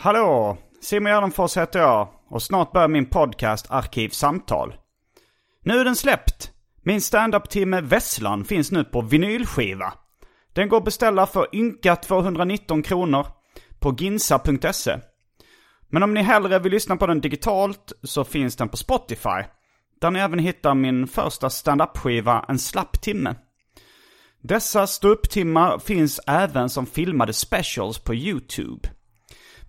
Hallå! Simon Gärdenfors heter jag och snart börjar min podcast Arkivsamtal. Nu är den släppt! Min standup-timme Vesslan finns nu på vinylskiva. Den går att beställa för ynka 219 kronor på ginsa.se. Men om ni hellre vill lyssna på den digitalt så finns den på Spotify. Där ni även hittar min första standup-skiva En slapp timme. Dessa ståupptimmar finns även som filmade specials på YouTube.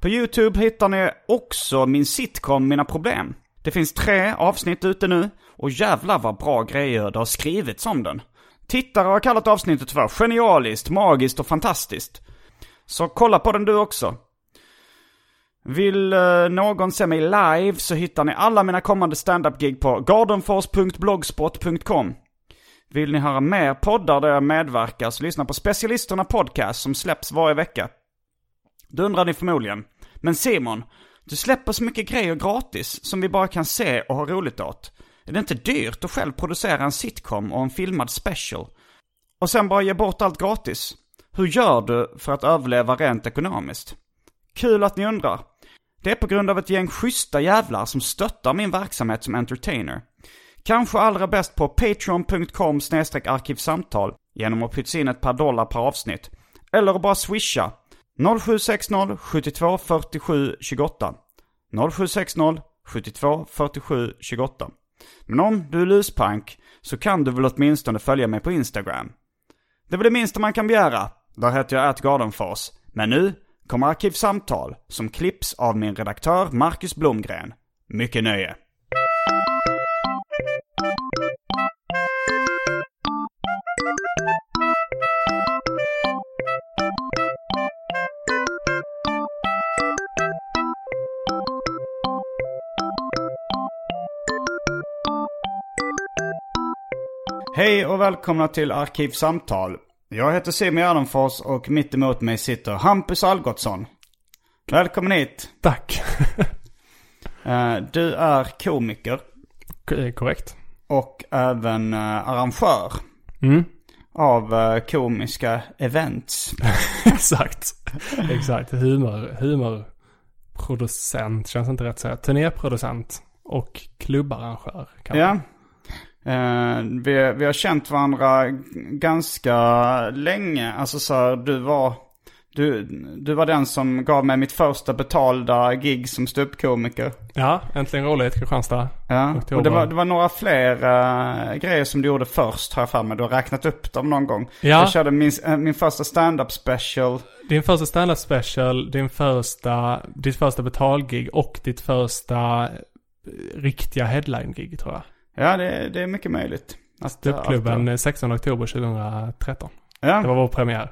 På YouTube hittar ni också min sitcom Mina Problem. Det finns tre avsnitt ute nu och jävlar vad bra grejer det har skrivits om den. Tittare har kallat avsnittet för genialiskt, magiskt och fantastiskt. Så kolla på den du också. Vill eh, någon se mig live så hittar ni alla mina kommande standup-gig på gardenfors.blogspot.com. Vill ni höra mer poddar där jag medverkar så lyssna på Specialisterna Podcast som släpps varje vecka. Då undrar ni förmodligen. Men Simon, du släpper så mycket grejer gratis som vi bara kan se och ha roligt åt. Är det inte dyrt att själv producera en sitcom och en filmad special? Och sen bara ge bort allt gratis? Hur gör du för att överleva rent ekonomiskt? Kul att ni undrar. Det är på grund av ett gäng schyssta jävlar som stöttar min verksamhet som entertainer. Kanske allra bäst på patreon.com arkivsamtal genom att pytsa in ett par dollar per avsnitt. Eller att bara swisha 0760 72 47 28. 0760 72 47 28. Men om du är luspank så kan du väl åtminstone följa mig på Instagram. Det är väl det minsta man kan begära. Där heter jag atgardenfors. Men nu kommer Arkivsamtal som klipps av min redaktör Marcus Blomgren. Mycket nöje. Hej och välkomna till Arkivsamtal. Jag heter Simon Gärdenfors och mitt emot mig sitter Hampus Algotsson. Välkommen hit. Tack. Eh, Du är komiker K- Korrekt. och även eh, arrangör Mm. av eh, komiska events. Exakt. Exakt. Humor, humorproducent känns inte rätt att säga. Turnéproducent och klubbarrangör. Kan Ja. Eh, vi, vi har känt varandra ganska länge. Alltså så här, du var, du, du var den som gav mig mitt första betalda gig som ståuppkomiker. ja, äntligen roligt Kristianstad. Ja, Oktober. och det var, det var några fler eh, grejer som du gjorde först har jag för mig. Du har räknat upp dem någon gång. Ja. Jag körde min, eh, min första stand-up special. Din första stand-up special, din första, ditt första betalgig och ditt första riktiga headline-gig tror jag. Ja, det, det är mycket möjligt. Ståuppklubben att- eh, 16 oktober 2013. Ja, Det var vår premiär.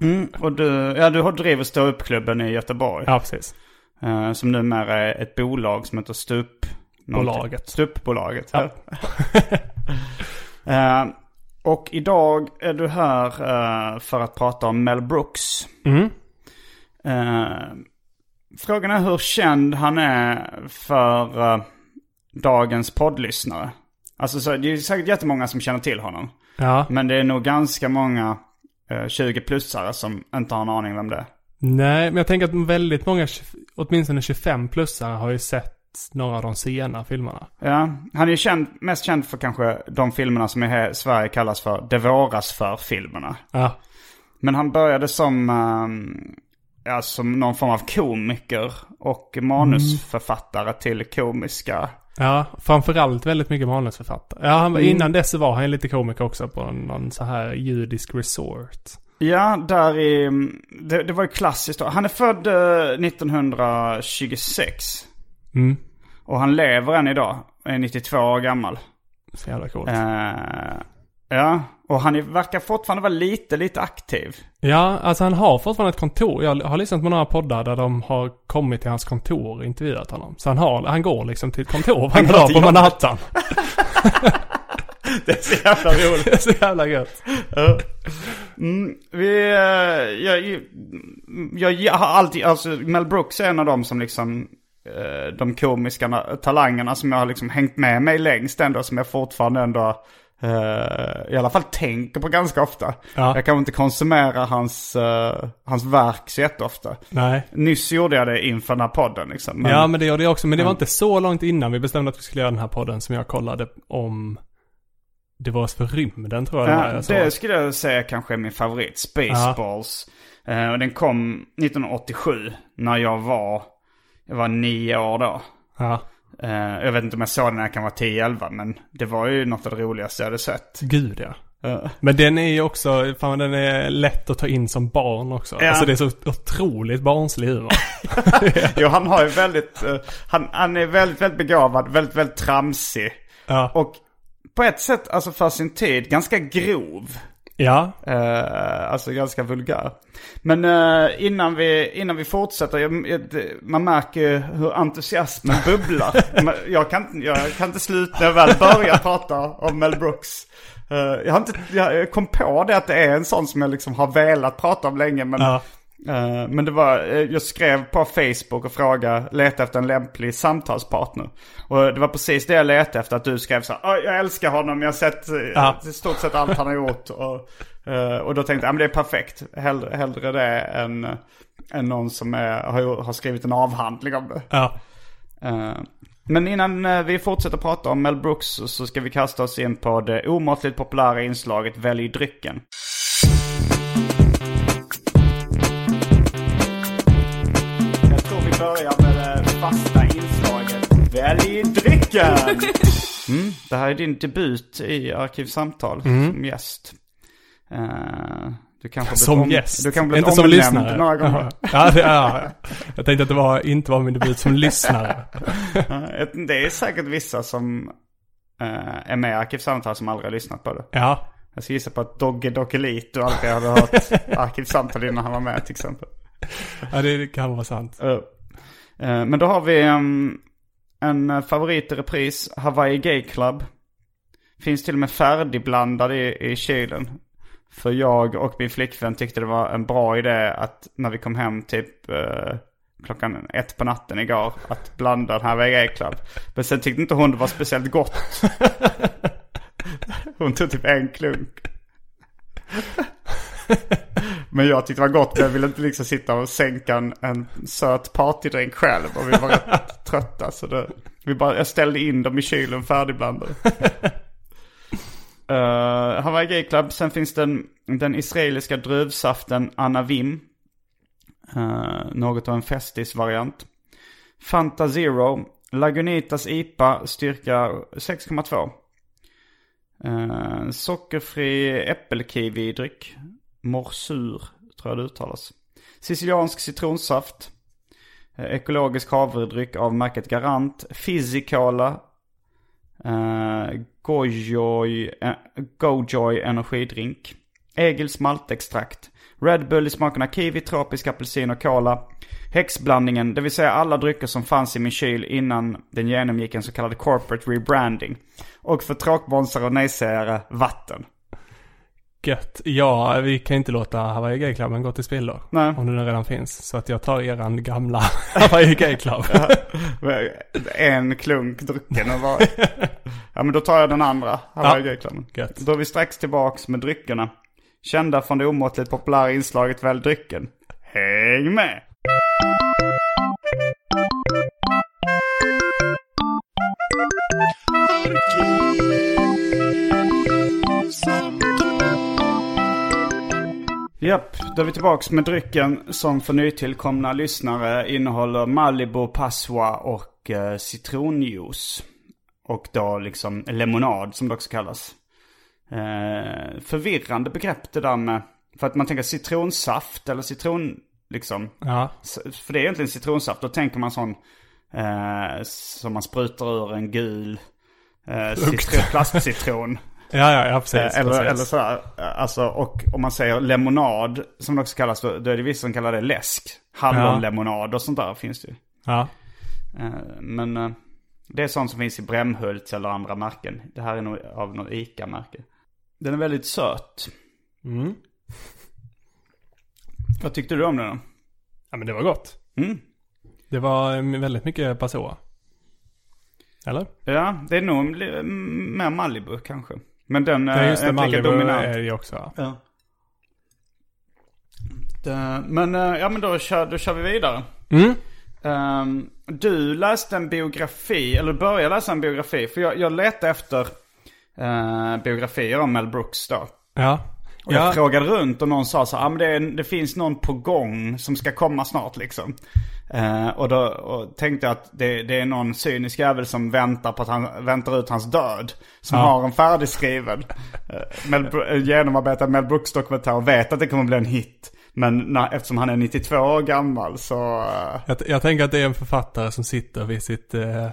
mm, och du, ja, du har driver ståuppklubben i Göteborg. Ja, precis. Eh, som numera är ett bolag som heter Stup... Bolaget. Stupbolaget. Ja. Eh, och idag är du här eh, för att prata om Mel Brooks. Mm. Frågan är hur känd han är för dagens poddlyssnare. Alltså så, det är säkert jättemånga som känner till honom. Ja. Men det är nog ganska många eh, 20-plussare som inte har en aning vem det är. Nej, men jag tänker att väldigt många, åtminstone 25-plussare har ju sett några av de sena filmerna. Ja, han är ju känd, mest känd för kanske de filmerna som i Sverige kallas för Det våras för-filmerna. Ja, Men han började som, ehm, ja, som någon form av komiker och manusförfattare till komiska. Ja, framförallt väldigt mycket manusförfattare. Ja, han, var- innan dess var han lite komiker också på någon så här judisk resort. Ja, där i, det, det var ju klassiskt. Han är född eh, 1926. Mm. Och han lever än idag. Är 92 år gammal. Så jävla coolt. Eh, ja, och han är, verkar fortfarande vara lite, lite aktiv. Ja, alltså han har fortfarande ett kontor. Jag har lyssnat på några poddar där de har kommit till hans kontor och intervjuat honom. Så han, har, han går liksom till ett kontor varje dag på. Manhattan. Det är så jävla roligt. Det är så jävla gött. Mm, vi, eh, jag, jag, jag har alltid, alltså Mel Brooks är en av dem som liksom, eh, de komiska na- talangerna som jag har liksom hängt med mig längst ändå, som jag fortfarande ändå, eh, i alla fall tänker på ganska ofta. Ja. Jag kan inte konsumera hans, eh, hans verk så jätteofta. Nej. Nyss gjorde jag det inför den här podden liksom. men- Ja, men det gjorde jag också. Men det var inte så långt innan vi bestämde att vi skulle göra den här podden som jag kollade om Det var för rymden tror jag Ja, jag såg. det skulle jag säga kanske är min favorit. Spaceballs. Eh, och den kom 1987 när jag var, jag var nio år då. Ja. Eh, jag vet inte om jag såg den när jag kan vara 10-11 men det var ju något av det roligaste jag hade sett. Gud ja. Eh, Men den är ju också, fan den är lätt att ta in som barn också. Ja. Alltså det är så otroligt barnslig humor. jo, han har ju väldigt, eh, han, han är väldigt, väldigt begåvad, väldigt, väldigt tramsig. Ja. Och på ett sätt, alltså för sin tid, ganska grov. Ja. Eh, alltså ganska vulgär. Men eh, innan, vi, innan vi fortsätter, jag, jag, man märker ju hur entusiasmen bubblar. Jag, kan, jag kan inte sluta när jag väl börjar prata om Mel Brooks. Eh, jag, har inte, jag kom på det att det är en sån som jag liksom har velat prata om länge. Men, Ja. Eh, men det var, eh, jag skrev på Facebook och frågade, letade efter en lämplig samtalspartner. Och det var precis det jag letade efter, att du skrev så här, "Oj, jag älskar honom, jag har sett eh, Ja. i stort sett allt han har gjort. Och, eh, och då tänkte jag, ja, men det är perfekt. Hellre, hellre det än, eh, än någon som är, har, har skrivit en avhandling om det. Ja. Eh, Men innan eh, vi fortsätter prata om Mel Brooks så- så ska vi kasta oss in på det omåttligt populära inslaget Välj drycken. Drycken! Mm, det här är din debut i Arkivsamtal som gäst. Eh, du kanske Som om- gäst. Du kan bli Inte som lyssnare. några gånger. Ja, det, ja. Jag tänkte att det var, inte var min debut som lyssnare. Det är säkert vissa som eh, är med i Arkivsamtal som aldrig har lyssnat på det. Ja. Jag ska gissa på att Dogge Dockelit aldrig hade hört Arkivsamtal innan han var med till exempel. Ja, det kan vara sant. Eh, men då har vi em, en favorit i repris, Hawaii Gay Club. Finns till och med färdigblandad i, i kylen. För jag och min flickvän tyckte det var en bra idé att när vi kom hem typ eh, klockan ett på natten igår att blanda den här Hawaii Club. Men sen tyckte inte hon det var speciellt gott. Hon tog typ en klunk. Men jag tyckte det var gott men jag ville inte liksom sitta och sänka en, en söt partydrink själv. Och vi var rätt trötta så det, vi bara, jag ställde in dem i kylen färdigblandade. Uh, Hawaii Gay Club. Sen finns den, den israeliska druvsaften Anavim. Uh, något av en festis-variant. Fanta Zero. Lagunitas IPA styrka 6,2. Uh, sockerfri äppelkiwi-dryck. Morsur tror jag det uttalas. Siciliansk citronsaft. Eh, ekologisk havredryck av märket Garant. Fizzy Cola. Eh, Gojoy, eh, Gojoy energidrink. Egils maltextrakt. Red Bull i smakerna kiwi, tropisk apelsin och cola. Häxblandningen, det vill säga alla drycker som fanns i min kyl innan den genomgick en så kallad corporate rebranding. Och för tråkmånsar och nejsägare, vatten. Gött. Ja, vi kan inte låta Hawaii Gay Cluben gå till spillo. Nej. Om den redan finns. Så att jag tar eran gamla Hawaii Gay Club. En klunk drucken och bara... Ja men då tar jag den andra Hawaii Ja. Gay Cluben. Gött. Då är vi strax tillbaks med dryckerna. Kända från det omåttligt populära inslaget Välj drycken. Häng med! Japp, då är vi tillbaks med drycken som för nytillkomna lyssnare innehåller Malibu, Passoa och eh, citronjuice. Och då liksom lemonad som det också kallas. Eh, förvirrande begrepp det där med, för att man tänker citronsaft eller citron, liksom. Ja. För det är egentligen citronsaft, då tänker man sån eh, som man sprutar ur en gul eh, citron, plastcitron. Ja, ja, ja precis. Eh, Eller, precis. eller sådär. Eh, Alltså, och om man säger lemonad, som det också kallas, då, då är det vissa som kallar det läsk. Hallonlemonad och sånt där finns det ju. Ja. Eh, Men det är sånt som finns i Brämhults eller andra märken. Det här är nog av något ICA-märke. Den är väldigt söt. Mm. Vad tyckte du om den då? ja, men det var gott. Mm. Det var eh, väldigt mycket Passoa. Eller? Ja, det är nog mer Malibu kanske. Men den är just är inte lika dominant. är det också. Ja. Det, men eh, ja men då kör, då kör vi vidare. Mm. Ehm, du läste en biografi, eller började läsa en biografi. För jag, jag letade efter eh, biografier om Mel Brooks då. Ja. Och jag Ja. frågade runt och någon sa så ah, men det, är, det finns någon på gång som ska komma snart liksom. Eh, och då och tänkte jag att det, det är någon cynisk jävel som väntar på att han väntar ut hans död. Som Ja. har en färdigskriven, Mel, en genomarbetad Mel Brooks dokumentär och vet att det kommer bli en hit. Men när, eftersom han är 92 år gammal så... eh, Jag, jag tänker att det är en författare som sitter vid sitt... Eh,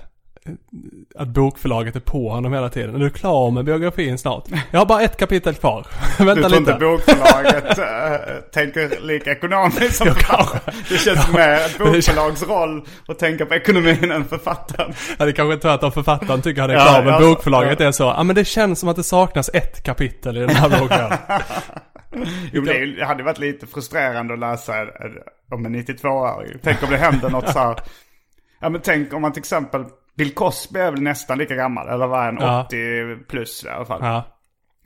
att bokförlaget är på honom hela tiden. Är du klar med biografin snart? Jag har bara ett kapitel kvar. Du Vänta tror inte lite. bokförlaget äh, tänker lika ekonomiskt som författaren? Det känns mer ett bokförlags roll att tänka på ekonomin än författaren. Ja, det kanske är tvärtom. Författaren tycker han är Ja, klar. Men alltså, bokförlaget ja. är så. Ja men det känns som att det saknas ett kapitel i den här boken. Jo, men är det hade varit lite frustrerande att läsa eh, om en 92-åring. Tänk om det händer något så här. Ja men tänk om man till exempel, Bill Cosby är väl nästan lika gammal, eller var han Ja. 80 plus i alla fall. Ja.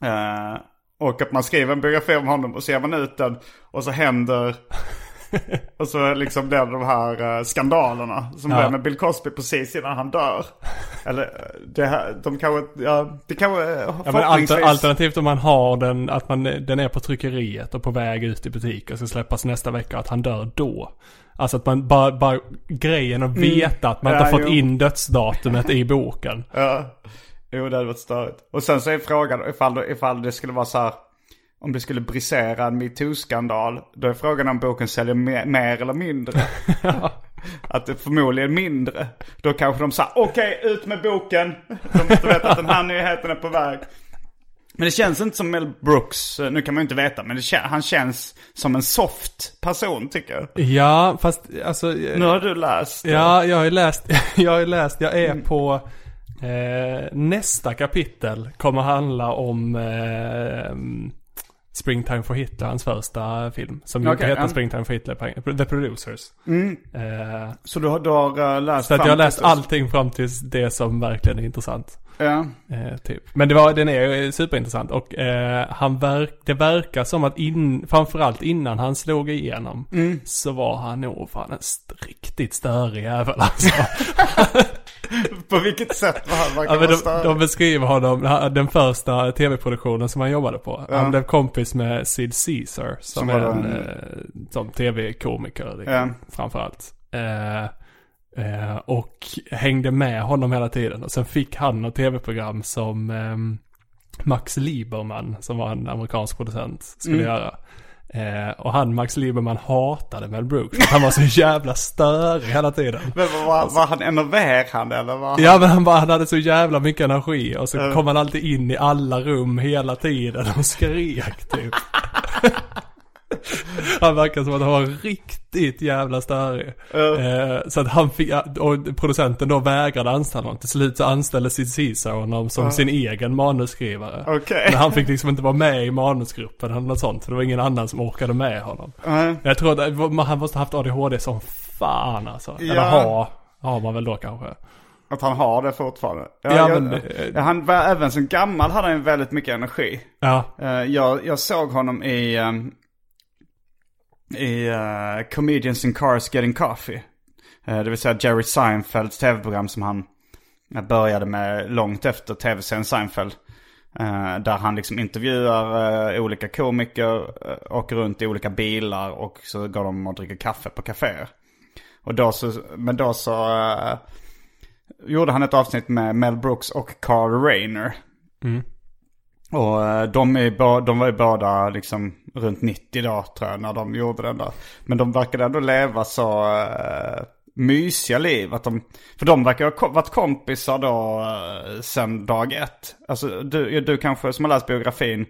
Eh, och att man skriver en biografi om honom och så ger man ut den och så händer och så liksom blir det de här eh, skandalerna som Ja. blev med Bill Cosby precis innan han dör. Eller eh, det här, de kanske, ja det kanske Ja, men alter, alternativt om man har den, att man, den är på tryckeriet och på väg ut i butik och ska släppas nästa vecka, att han dör då. Alltså att man bara, bara grejen att veta att man inte Ja, har fått jo. in dödsdatumet i boken. Ja, jo det hade varit störigt. Och sen så är frågan ifall, ifall det skulle vara så här. Om det skulle brisera en metoo-skandal. Då är frågan om boken säljer mer, mer eller mindre. Att det förmodligen mindre. Då kanske de säger okej ut med boken. De måste veta att den här nyheten är på väg. Men det känns inte som Mel Brooks, nu kan man ju inte veta, men det, han känns som en soft person tycker jag. Ja, fast alltså... Nu har du läst. Ja, jag har ju läst, jag har läst, jag är på eh, nästa kapitel kommer handla om eh, Springtime for Hitler, hans första film. Som ju inte heter ja. Springtime for Hitler, The Producers. Eh, Så du har, du har eh, läst så att jag har läst allting fram till det som verkligen är intressant. Ja. Eh, typ. Men det var, den är superintressant och eh, han verk, det verkar som att in, framförallt innan han slog igenom så var han nog fan en riktigt störig jävel alltså. På vilket sätt var han verkar Ja, de, störig? de beskriver honom, den första tv-produktionen som han jobbade på. Ja. Han blev kompis med Sid Caesar som, Som är en en- eh, som tv-komiker liksom, Ja. framförallt. Eh, eh, och hängde med honom hela tiden. Och sen fick han ett tv-program som ehm, Max Lieberman, som var en amerikansk producent, skulle Mm. göra. Eh, och han, Max Lieberman, hatade Mel Brooks. Han var så jävla störig hela tiden. Men var, var, han enerverande eller var han... Ja men han, bara, han hade så jävla mycket energi och så Ja. kom han alltid in i alla rum hela tiden och skrek typ. han verkar som att han var riktigt jävla störig. Eh, så att han fick, och producenten då vägrade anställa honom. Till slut så anställde Sid Caesar honom som sin egen manusskrivare. Okej. Men han fick liksom inte vara med i manusgruppen eller något sånt. För det var ingen annan som orkade med honom. Nej. Jag tror att han måste ha haft ADHD som fan alltså. Eller Ja. ha, har man väl då kanske. Att han har det fortfarande. Ja, Ja, jag, men, eh, ja, han var även som gammal hade han väldigt mycket energi. Ja, Eh, jag, jag såg honom i, ehm, i eh, Comedians in Cars Getting Coffee. Eh, det vill säga Jerry Seinfelds tv-program som han eh, började med långt efter tv-serien Seinfeld. Eh, där han liksom intervjuar eh, olika komiker, eh, åker runt i olika bilar och så går de och dricker kaffe på kaféer. Och då så, men då så eh, gjorde han ett avsnitt med Mel Brooks och Carl Reiner. Och eh, de, är, de var ju båda liksom runt 90 då tror jag när de gjorde den där. Men de verkade ändå leva så uh, mysiga liv. Att de, för de verkar ha varit kompisar då uh, sen dag ett. Alltså du, du kanske som har läst biografin.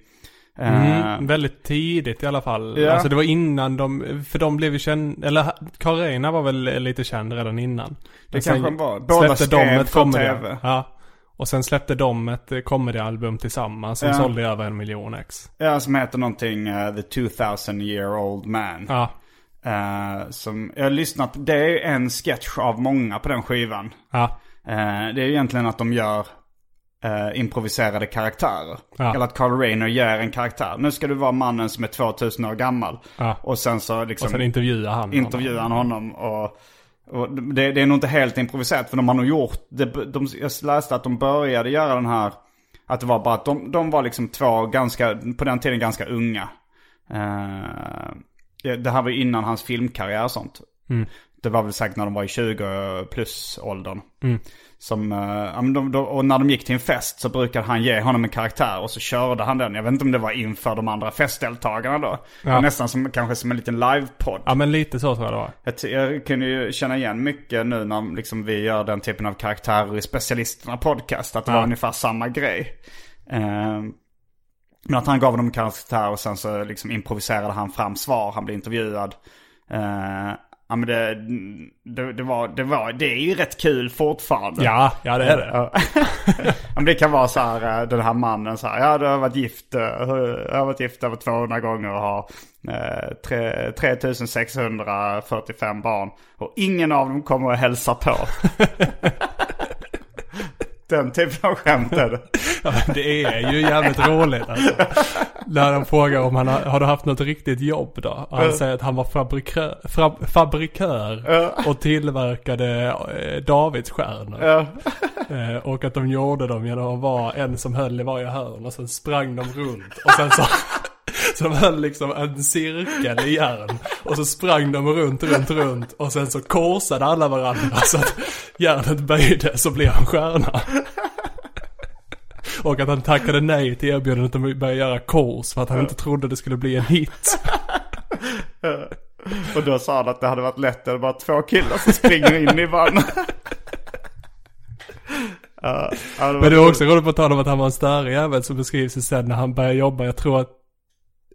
eh, Mm, väldigt tidigt i alla fall. Ja. Alltså det var innan de, för de blev ju kända, eller Reiner var väl lite känd redan innan. Men kanske han var. Båda skrev för TV. Ja. Och sen släppte de ett eh, comedy-album tillsammans som Ja. sålde över en miljon ex. Ja, som heter någonting eh, The 2000 year old man. Ja. Eh, som, jag har lyssnat, det är en sketch av många på den skivan. Ja. Eh, det är egentligen att de gör eh, improviserade karaktärer. Ja. Eller att Carl Reiner gör en karaktär. Nu ska du vara mannen som är 2000 år gammal. Ja. Och sen så liksom Och sen intervjuade han intervjuar han honom. Och det, det är nog inte helt improviserat för de har nog gjort det. De, jag läste att de började göra den här. Att det var bara att de, de var liksom två ganska, på den tiden ganska unga. Ja, det här var innan hans filmkarriär och sånt. Det var väl säkert när de var i 20 plus åldern. Som, ja, men de, de, och när de gick till en fest så brukade han ge honom en karaktär och så körde han den. Jag vet inte om det var inför de andra festdeltagarna då. Var nästan som, kanske som en liten livepodd. Ja men lite så tror jag det var. Jag, jag kunde ju känna igen mycket nu när liksom vi gör den typen av karaktärer i specialisterna podcast. Att det var ungefär samma grej. Ehm, men att han gav dem en karaktär och sen så liksom improviserade han fram svar. Han blev intervjuad. Uh, ja men det, det, det, var, det var, det är ju rätt kul fortfarande. Ja, ja det är det. Ja. Men det kan vara så här, eh, den här mannen så här, ja du har varit gift, eh, jag har varit gift över 200 gånger och har eh, tre- 3645 barn. Och ingen av dem kommer att hälsa på. Den typen av skämt är det. Ja, det är ju jävligt roligt alltså. När de frågar om han har, har du haft något riktigt jobb då? Och han säger att han var fabrikör, fra, fabrikör och tillverkade eh, Davidsstjärnor. Eh, och att de gjorde dem genom att vara en som höll i varje hörn och sen sprang de runt. Och sen så, så de höll liksom en cirkel i järn. Och så sprang de runt, runt, runt. Och sen så korsade alla varandra så att järnet böjde så blev en stjärna. Och att han tackade nej till erbjudandet att börja göra kors för att han inte trodde det skulle bli en hit. Och då sa han att det hade varit lätt, det är bara två killar som springer in i varandra. Var Men det var också roligt på tal om att han var en större jävel som beskrivs sen när han började jobba. Jag tror att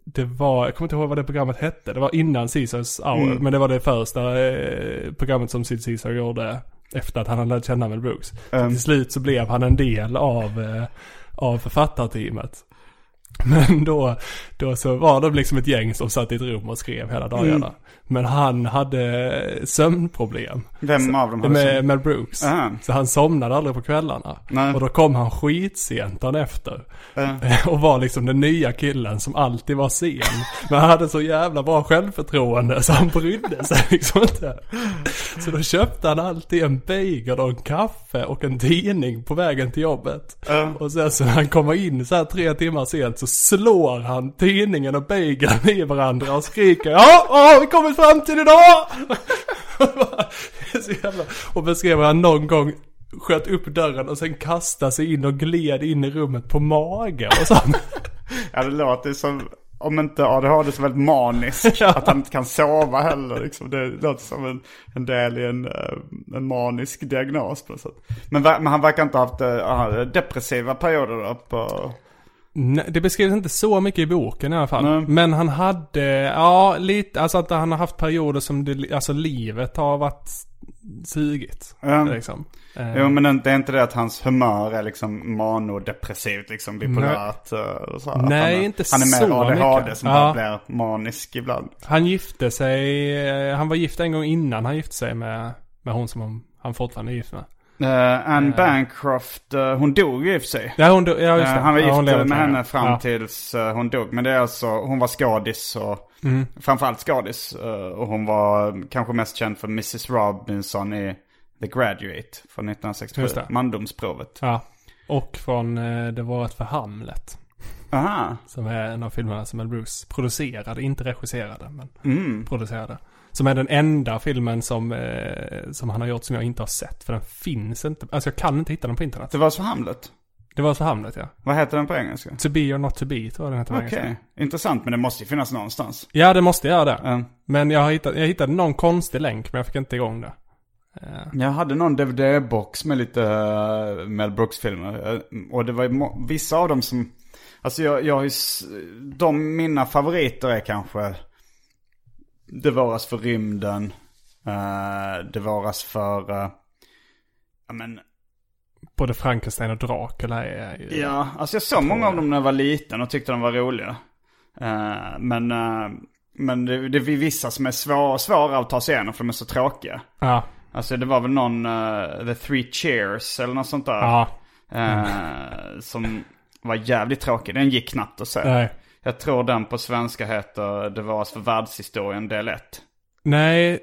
det var, jag kommer inte ihåg vad det programmet hette. Det var innan Caesars hour. Men det var det första eh, programmet som Sid Caesar gjorde efter att han hade lärt känna Mel Brooks. Så till slut så blev han en del av, eh, av författarteamet. Men då, då så var de liksom ett gäng som satt i ett rum och skrev hela dagarna. Men han hade sömnproblem. Vem av dem hade Med som... Mel Brooks. Aha. Så han somnade aldrig på kvällarna. Nej. Och då kom han skitsent dagen efter. Och var liksom den nya killen som alltid var sen. Men han hade så jävla bra självförtroende så han brydde sig liksom inte. Så då köpte han alltid en bagel och en kaffe och en tidning på vägen till jobbet. Och sen så när han kommer in så här tre timmar sent så slår han tidningen och bageln i varandra och skriker Ja, ja, har vi kommit fram till idag! Så jävla... Och beskrev han någon gång sköt upp dörren och sen kastade sig in och gled in i rummet på mage och sånt. Ja, det låter som, om inte ADHD så väldigt manisk. Att han inte kan sova heller. Liksom. Det låter som en, en del i en, eh, en manisk diagnos på något sätt. Men, men han verkar inte ha haft uh, depressiva perioder då på... Nej, det beskrivs inte så mycket i boken i alla fall. Nej. Men han hade, ja lite, alltså att han har haft perioder som det, alltså livet har varit sugigt. Ja. Liksom. Eh, Jo men det- är inte det att hans humör är liksom manodepressivt liksom bipolärt. eh, och så, Nej, han, är- inte Han är så mer ADHD mycket. som Ja. bara blir manisk ibland. Han gifte sig, eh, han var gift en gång innan han gifte sig med, med hon som han fortfarande är gift med. Uh, Anne Bancroft, eh, hon dog i och för sig. Ja, hon, do- ja just det. Han var ja, gift med henne fram ja. tills hon dog. Men det är alltså, hon var skådis och Mm. framförallt skådis. eh, och hon var kanske mest känd för Mrs Robinson i The Graduate från 1967. Just det. Mandomsprovet. Ja. Och från Det var ett för Hamlet. Aha. Som är en av filmerna som Mel Brooks producerade, inte regisserade, men Mm. producerade. Som är den enda filmen som, eh, som han har gjort som jag inte har sett. För den finns inte, alltså jag kan inte hitta den på internet. Det var så Hamlet. Det var så Hamlet ja. Vad heter den på engelska? To be or not to be tror jag den heter på Okej, engelska. intressant. Men det måste ju finnas någonstans. Ja, det måste göra det. Mm. Men jag, har hittat, jag hittade någon konstig länk, men jag fick inte igång det. Eh, Jag hade någon DVD-box med lite eh, Mel Brooks-filmer. Eh, Och det var vissa av dem som... Alltså jag, jag har ju... De mina favoriter är kanske... Det våras för rymden. Uh, det våras för... eh, ja men... både Frankenstein och Dracula är ju... Ja, alltså jag såg många av dem när jag var liten och tyckte de var roliga. Eh, men... men det, det är vissa som är svår, svåra att ta sig igenom för de är så tråkiga. Ja. Alltså det var väl någon, The Three Cheers eller något sånt där. Ja. Eh, som var jävligt tråkig. Den gick knappt att se. Nej. Jag tror den på svenska heter Det var för världshistorien del 1. Nej,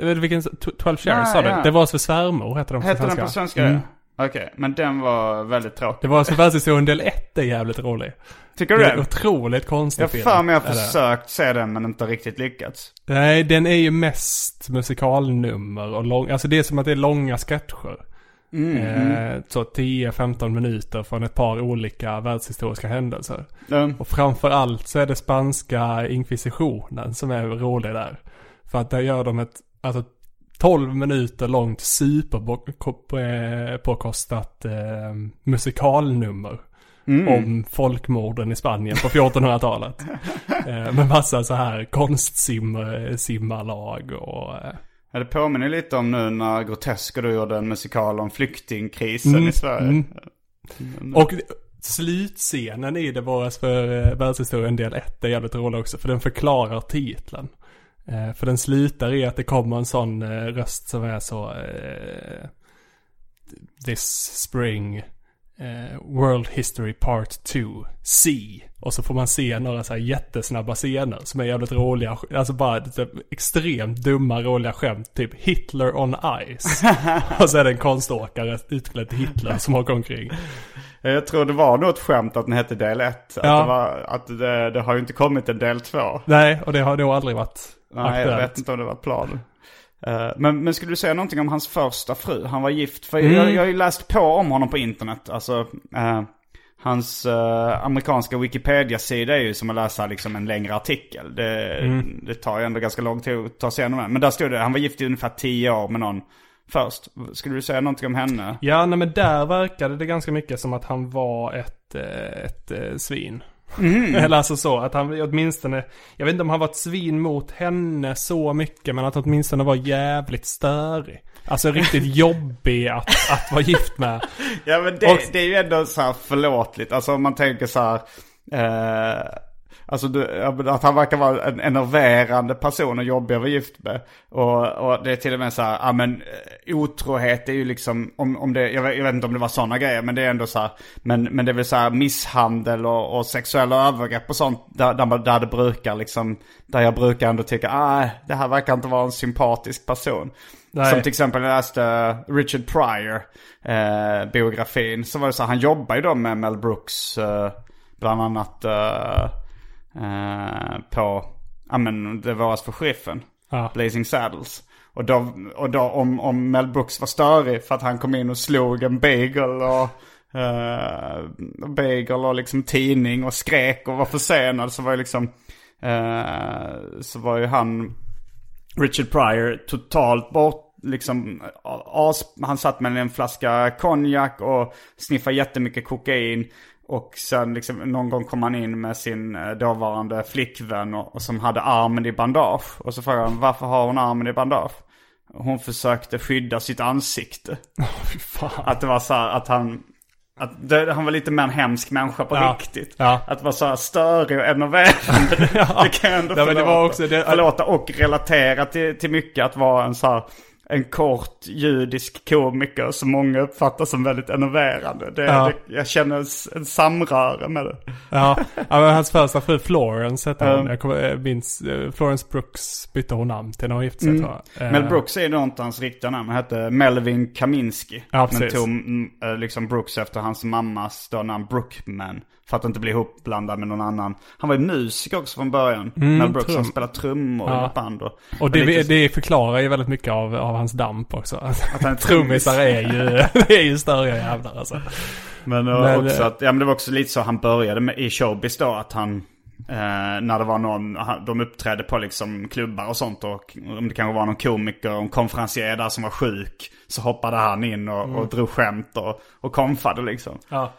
eh, vilken, tw- 12 shares Nej, sa du? ja. Det var för svärmor heter den på Heter svenska. den på svenska Mm. det? Okej, men den var väldigt tråkig. Det var för världshistorien del 1 är jävligt rolig. Tycker Det du är en det? otroligt konstig Jag har film. för mig jag har är det. försökt se den men inte riktigt lyckats. Nej, den är ju mest musikalnummer och lång, alltså det är som att det är långa sketcher. Mm, Eh, så 10-15 minuter från ett par olika världshistoriska händelser. Mm. Och framför allt så är det spanska inkvisitionen som är rolig där. För att där gör de ett, alltså 12 minuter långt superpåkostat eh, musikalnummer. Mm. Om folkmorden i Spanien på 1400-talet. eh, med massa så här konstsimmarlag och... Eh, Ja, det påminner lite om nu när Grotesco då gjorde en musikal om flyktingkrisen i Sverige. mm. Och slutscenen i Det varas för eh, världshistorien del 1 är jävligt rolig också. För den förklarar titeln. Eh, för den slutar i att det kommer en sån eh, röst som är så... Eh, This spring. Eh, World History Part 2. C. Och så får man se några så här jättesnabba scener som är jävligt roliga. Alltså bara typ, extremt dumma roliga skämt. Typ Hitler on Ice. och så är det en konståkare utklädd till Hitler som åker omkring. Jag tror det var nog ett skämt att den hette del 1. Att, Ja. det, var, att det, det har ju inte kommit en del 2. Nej, och det har nog aldrig varit Nej, jag aktuellt. vet inte om det var planen. Eh, men, men skulle du säga någonting om hans första fru? Han var gift. För Mm. jag, jag har ju läst på om honom på internet. Alltså, eh, hans eh, amerikanska Wikipedia-sida är ju som att läsa liksom en längre artikel. Det, Mm. det tar ju ändå ganska lång tid att ta sig igenom den. Men där stod det, han var gift i ungefär tio år med någon först. Skulle du säga någonting om henne? Ja, nej men där verkade det ganska mycket som att han var ett, eh, ett eh, svin. Mm. Eller alltså så, att han åtminstone, jag vet inte om han var ett svin mot henne så mycket, men att han åtminstone var jävligt störig. Alltså riktigt jobbig att, att vara gift med. Ja men det, Och- det är ju ändå så här förlåtligt. Alltså om man tänker så här. Eh, alltså att han verkar vara en enerverande person och jobbig att vara gift med. Och, och det är till och med så här, ja men eh, otrohet är ju liksom, om, om det, jag vet, jag vet inte om det var sådana grejer, men det är ändå så här. Men, men det är väl så här misshandel och, och sexuella övergrepp och sånt. Där, där, där det brukar liksom, där jag brukar ändå tycka, ah det här verkar inte vara en sympatisk person. Nej. Som till exempel jag läste Richard Pryor eh, biografin. Så var det så här, han jobbar ju då med Mel Brooks eh, bland annat eh, eh, på, ja men det var för sheriffen. Ja. Blazing Saddles. Och då, och då om, om Mel Brooks var störig för att han kom in och slog en bagel och eh, bagel och liksom tidning och skrek och var försenad så var ju liksom eh, så var ju han Richard Pryor totalt bort liksom as, han satt med en flaska konjak och sniffade jättemycket kokain. Och sen liksom någon gång kom han in med sin eh, dåvarande flickvän och, och som hade armen i bandage. Och så frågade han varför har hon armen i bandage? Hon försökte skydda sitt ansikte. Fan. Att det var så här att han, att det, han var lite mer en hemsk människa på Ja. riktigt. Ja. Att vara så här störig och enerverande. det, det kan jag ändå Ja, men det förlåta. var också det- förlåta och relatera till, till mycket. Att vara en så här en kort judisk komiker som många uppfattar som väldigt enerverande. Det, Ja. det, jag känner en, en samröre med det. Ja, ja men hans första fru Florence hette hon. Jag kommer, jag minns, eh, Florence Brooks bytte hon namn till när hon gifte sig Mm. tror jag. Eh, Mel Brooks är nog inte hans riktiga namn. Han hette Melvin Kaminsky. Ja, men precis. tog mm, eh, liksom Brooks efter hans mammas då namn Brookman. För att inte bli ihopblandad med någon annan. Han var ju musiker också från början. Mel Brooks, trum. han spelade trummor i Ja. ett band. Och, Och det, lite- det förklarar ju väldigt mycket av, av hans damp också. Att han är Trummisar är ju, det är ju störiga jävlar alltså. Men, eh, Men, också eh, att, ja men det var också lite så han började med, i showbiz då att han, eh, när det var någon, de uppträdde på liksom klubbar och sånt och om det kanske var någon komiker en konferencier där som var sjuk. Så hoppade han in och, och drog skämt och, och konfade liksom. Ja.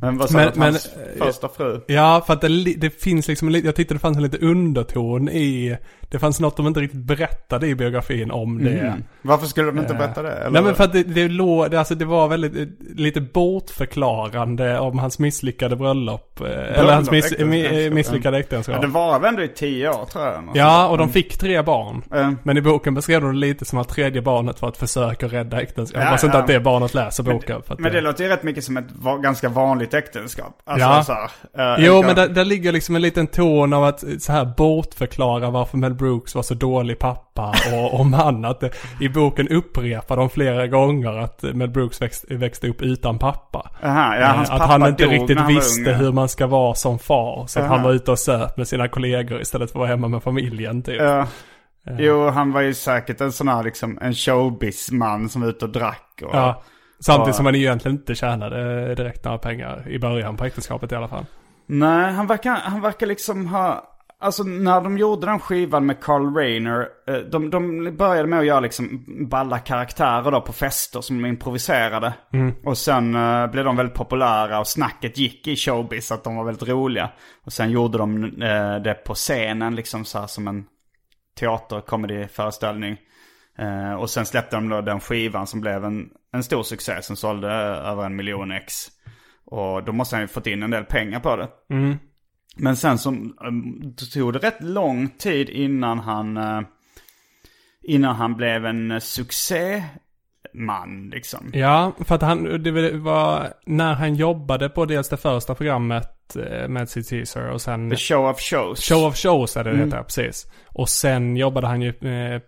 Men vad sa Men- du att men, hans eh, första fru? Ja, för att det, det finns liksom jag tyckte det fanns en liten underton i, det fanns något de inte riktigt berättade i biografin om det. Mm. Varför skulle de inte berätta det? Eller? Nej men för att det, det, låg, det, alltså det var väldigt, eh, lite bortförklarande om hans misslyckade bröllop. eh, eller hans miss, äktenskap, mi- ja. misslyckade ja, äktenskap. det var väl ändå i tio år tror jag. Ja, och de fick tre barn. Mm. Men i boken beskrev de det lite som att tredje barnet var ett försök att rädda äktenskapet. Ja, inte ja. att det barnet läser boken. Att Men det låter ju rätt mycket som ett ganska vanligt äktenskap. Alltså, Ja. så här, eh, Jo, en- men där, där ligger liksom en liten ton av att så här bortförklara varför Mel Brooks var så dålig pappa och om han. Att I boken upprepar de flera gånger att Mel Brooks växt, växte upp utan pappa. Aha, ja, hans Eh, att pappa han inte dog riktigt när han visste ung, ja. hur man ska vara som far. Så att han var ute och söp med sina kollegor istället för att vara hemma med familjen typ. Ja. Jo, han var ju säkert en sån här liksom, en showbiz-man som var ute och drack. Och, Ja. Samtidigt Ja. som han egentligen inte tjänade direkt några pengar i början på äktenskapet i alla fall. Nej, han verkar, han verkar liksom ha... Alltså när de gjorde den skivan med Carl Reiner, eh, de, de började med att göra liksom balla karaktärer då på fester som de improviserade. Och sen eh, blev de väldigt populära och snacket gick i showbiz att de var väldigt roliga. Och sen gjorde de eh, det på scenen liksom så här som en teater-comedy-föreställning. Eh, och sen släppte de då den skivan som blev en, en stor succé som sålde över en miljon ex. Och då måste han ju fått in en del pengar på det. Men sen så det tog det rätt lång tid innan han, eh, innan han blev en eh, succéman liksom. Ja, för att han, det var när han jobbade på dels det första programmet eh, med Sid Caesar och sen The show of shows. Show of Shows är det Mm. det heter, precis. Och sen jobbade han ju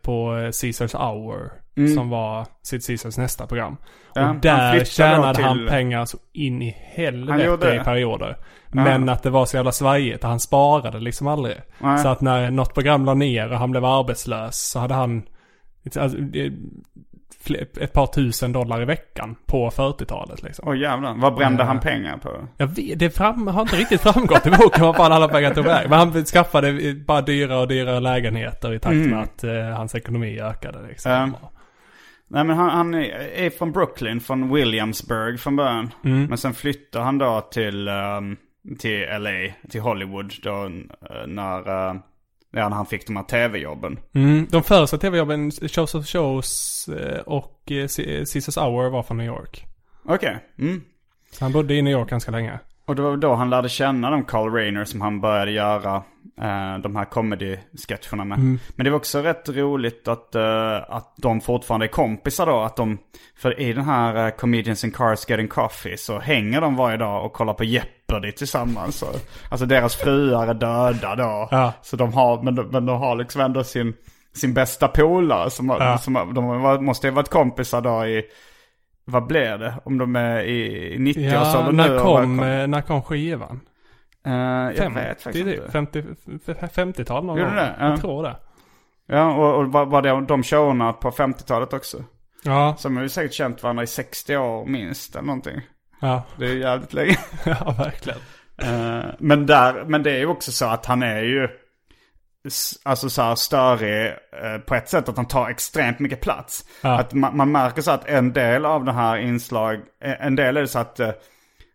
på Caesars Hour. Som var Sid Caesars nästa program. Mm. Ja, och han där flyttade tjänade till- han pengar så in i Han helvete i perioder. Men att det var så jävla svajigt. Han sparade liksom aldrig. Nej. Så att när något program la ner och han blev arbetslös så hade han alltså, ett par tusen dollar i veckan på 40-talet liksom. Åh jävlar, vad brände han pengar på? Jag vet, det fram, har inte riktigt framgått i boken vad fan alla pengar tog väg. Men han skaffade bara dyrare och dyrare lägenheter i takt med att eh, hans ekonomi ökade liksom. Mm. Nej men han, han är från Brooklyn, från Williamsburg från början. Mm. Men sen flyttar han då till, ehm, till LA, till Hollywood då eh, när, uh, när han fick de här tv-jobben. Mm, de första tv-jobben, Shows of Shows eh, och eh, Caesars Hour var från New York. Okej. Mm. Så han bodde i New York ganska länge. Och det var då han lärde känna de Carl Reiner som han började göra eh, de här comedy-sketcherna med. Men det var också rätt roligt att, eh, att de fortfarande är kompisar då. Att de, för i den här uh, Comedians in Cars Getting Coffee så hänger de varje dag och kollar på Jeopardy tillsammans. Så, alltså deras fruar är döda då. Ja. Så de har, men de, men de har liksom ändå sin, sin bästa polare. Som, Ja. som, de måste ju ha varit kompisar då i, vad blir det? Om de är i 90-årsåldern Ja, nu kom, eh, när kom skivan? Eh, jag Fem- vet faktiskt inte. det, 50, f- 50-tal någon gång. det? Ja. Jag tror det. Ja, och, och var, var det de showerna på 50-talet också? Ja, Som har ju säkert känt varandra i 60 år minst eller någonting. ja, Det är ju jävligt länge. ja verkligen. Eh, men, där, men det är ju också så att han är ju Alltså så här störig eh, på ett sätt att han tar extremt mycket plats. Ja. Att man, man märker så att en del av det här inslag, eh, en del är det så att, eh,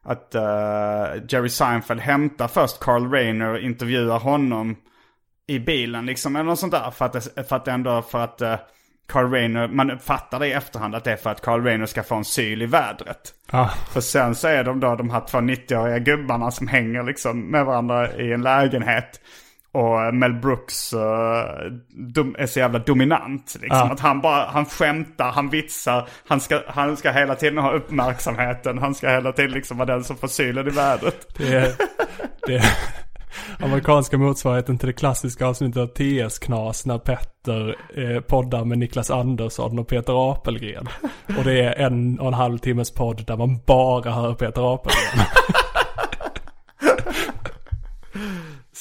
att eh, Jerry Seinfeld hämtar först Carl Reiner och intervjuar honom i bilen liksom eller något sånt där. För att, för att ändå, för att eh, Carl Reiner, man fattar det i efterhand att det är för att Carl Reiner ska få en syl i vädret. Ja, För sen så är de då de här två 90-åriga gubbarna som hänger liksom med varandra i en lägenhet. Och Mel Brooks dum, är så jävla dominant. Liksom. Ja. Att han bara, han skämtar, han vitsar, han ska, han ska hela tiden ha uppmärksamheten. Han ska hela tiden liksom vara den som får sylen i vädret. Det är, det är amerikanska motsvarigheten till det klassiska avsnittet av TS-knas när Petter eh, poddar med Niklas Andersson och Peter Apelgren. Och det är en och en halv timmes podd där man bara hör Peter Apelgren.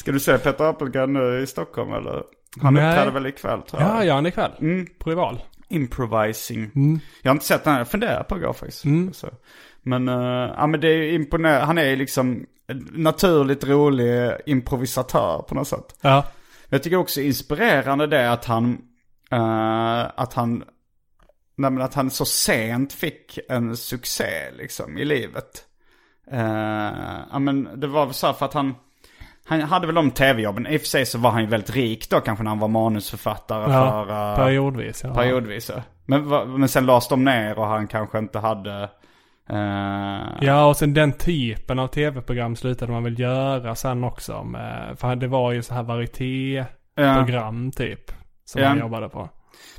Ska du se Peter Apelgren nu i Stockholm eller? Han Nej. uppträder väl ikväll tror jag. Ja, ja, han ikväll. På Rival. Improvising. Jag har inte sett den, här. jag funderar på att gå faktiskt. Så. Men, uh, ja men det är imponerande. Han är ju liksom naturligt rolig improvisatör på något sätt. Ja. Jag tycker också inspirerande det att han, eh, att han, nej att han så sent fick en succé liksom i livet. Uh, ja men det var väl så här för att han, han hade väl de tv-jobben. I och för sig så var han ju väldigt rik då kanske när han var manusförfattare Ja, för... eh, periodvis. Ja. Periodvis ja. Men, men sen lades de ner och han kanske inte hade... eh, Ja, och sen den typen av tv-program slutade man väl göra sen också. Med, för det var ju så här varieté-program typ. Som Ja. han jobbade på.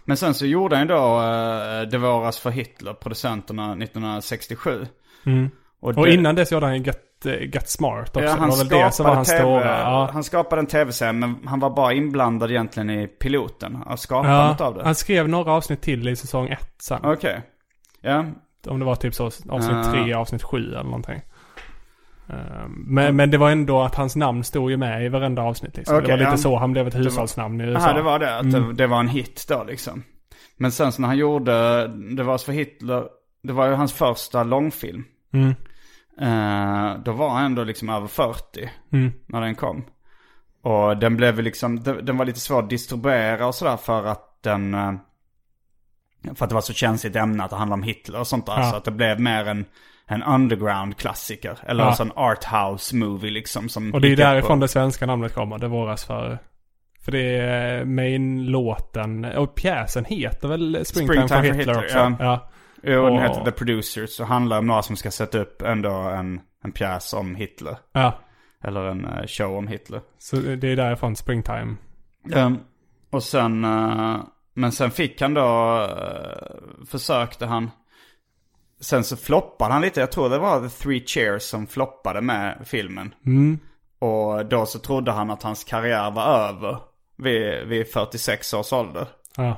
Men sen så gjorde han ju då uh, Det våras för Hitler, producenterna 1967. Mm. Och det- innan dess gjorde han ju Get, eh, Get Smart också. Ja, det han väl det som var hans TV, stora. Ja. Han skapade en tv-serie men han var bara inblandad egentligen i piloten. Av skapandet av Ja, det. han skrev några avsnitt till i säsong ett sen. Okej. Ja. Om det var typ så avsnitt tre, avsnitt sju eller någonting. Eh, Men, men det var ändå att hans namn stod ju med i varenda avsnitt liksom. det Okej, var lite ja. så han blev ett hushållsnamn i USA. Aha, det var det. Att Mm. det, det var en hit då liksom. Men sen så när han gjorde Det var för Hitler. Det var ju hans första långfilm. Mm. Eh, då var han ändå liksom över 40 Mm. när den kom. Och den blev liksom, den, var lite svår att distribuera och sådär för att den, eh, för att det var så känsligt ämne att det handlade om Hitler och sånt där. Ja. Så att det blev mer en, en underground-klassiker. Eller Ja. en sån arthouse-movie liksom. Som Och det är därifrån på- det svenska namnet kommer, det våras för. För det är main-låten, och pjäsen heter väl Springtime, for Hitler, också? ja. Ja. Den Och- heter The Producers. Och handlar om några som ska sätta upp ändå en, en pjäs om Hitler. ja. Eller en eh, show om Hitler. Så det är därifrån Springtime. Ehm, och sen, eh, men sen fick han då, eh, försökte han, sen så floppade han lite. Jag tror det var The Three Cheers som floppade med filmen. Mm. Och då så trodde han att hans karriär var över vid, vid 46 års ålder. Ja.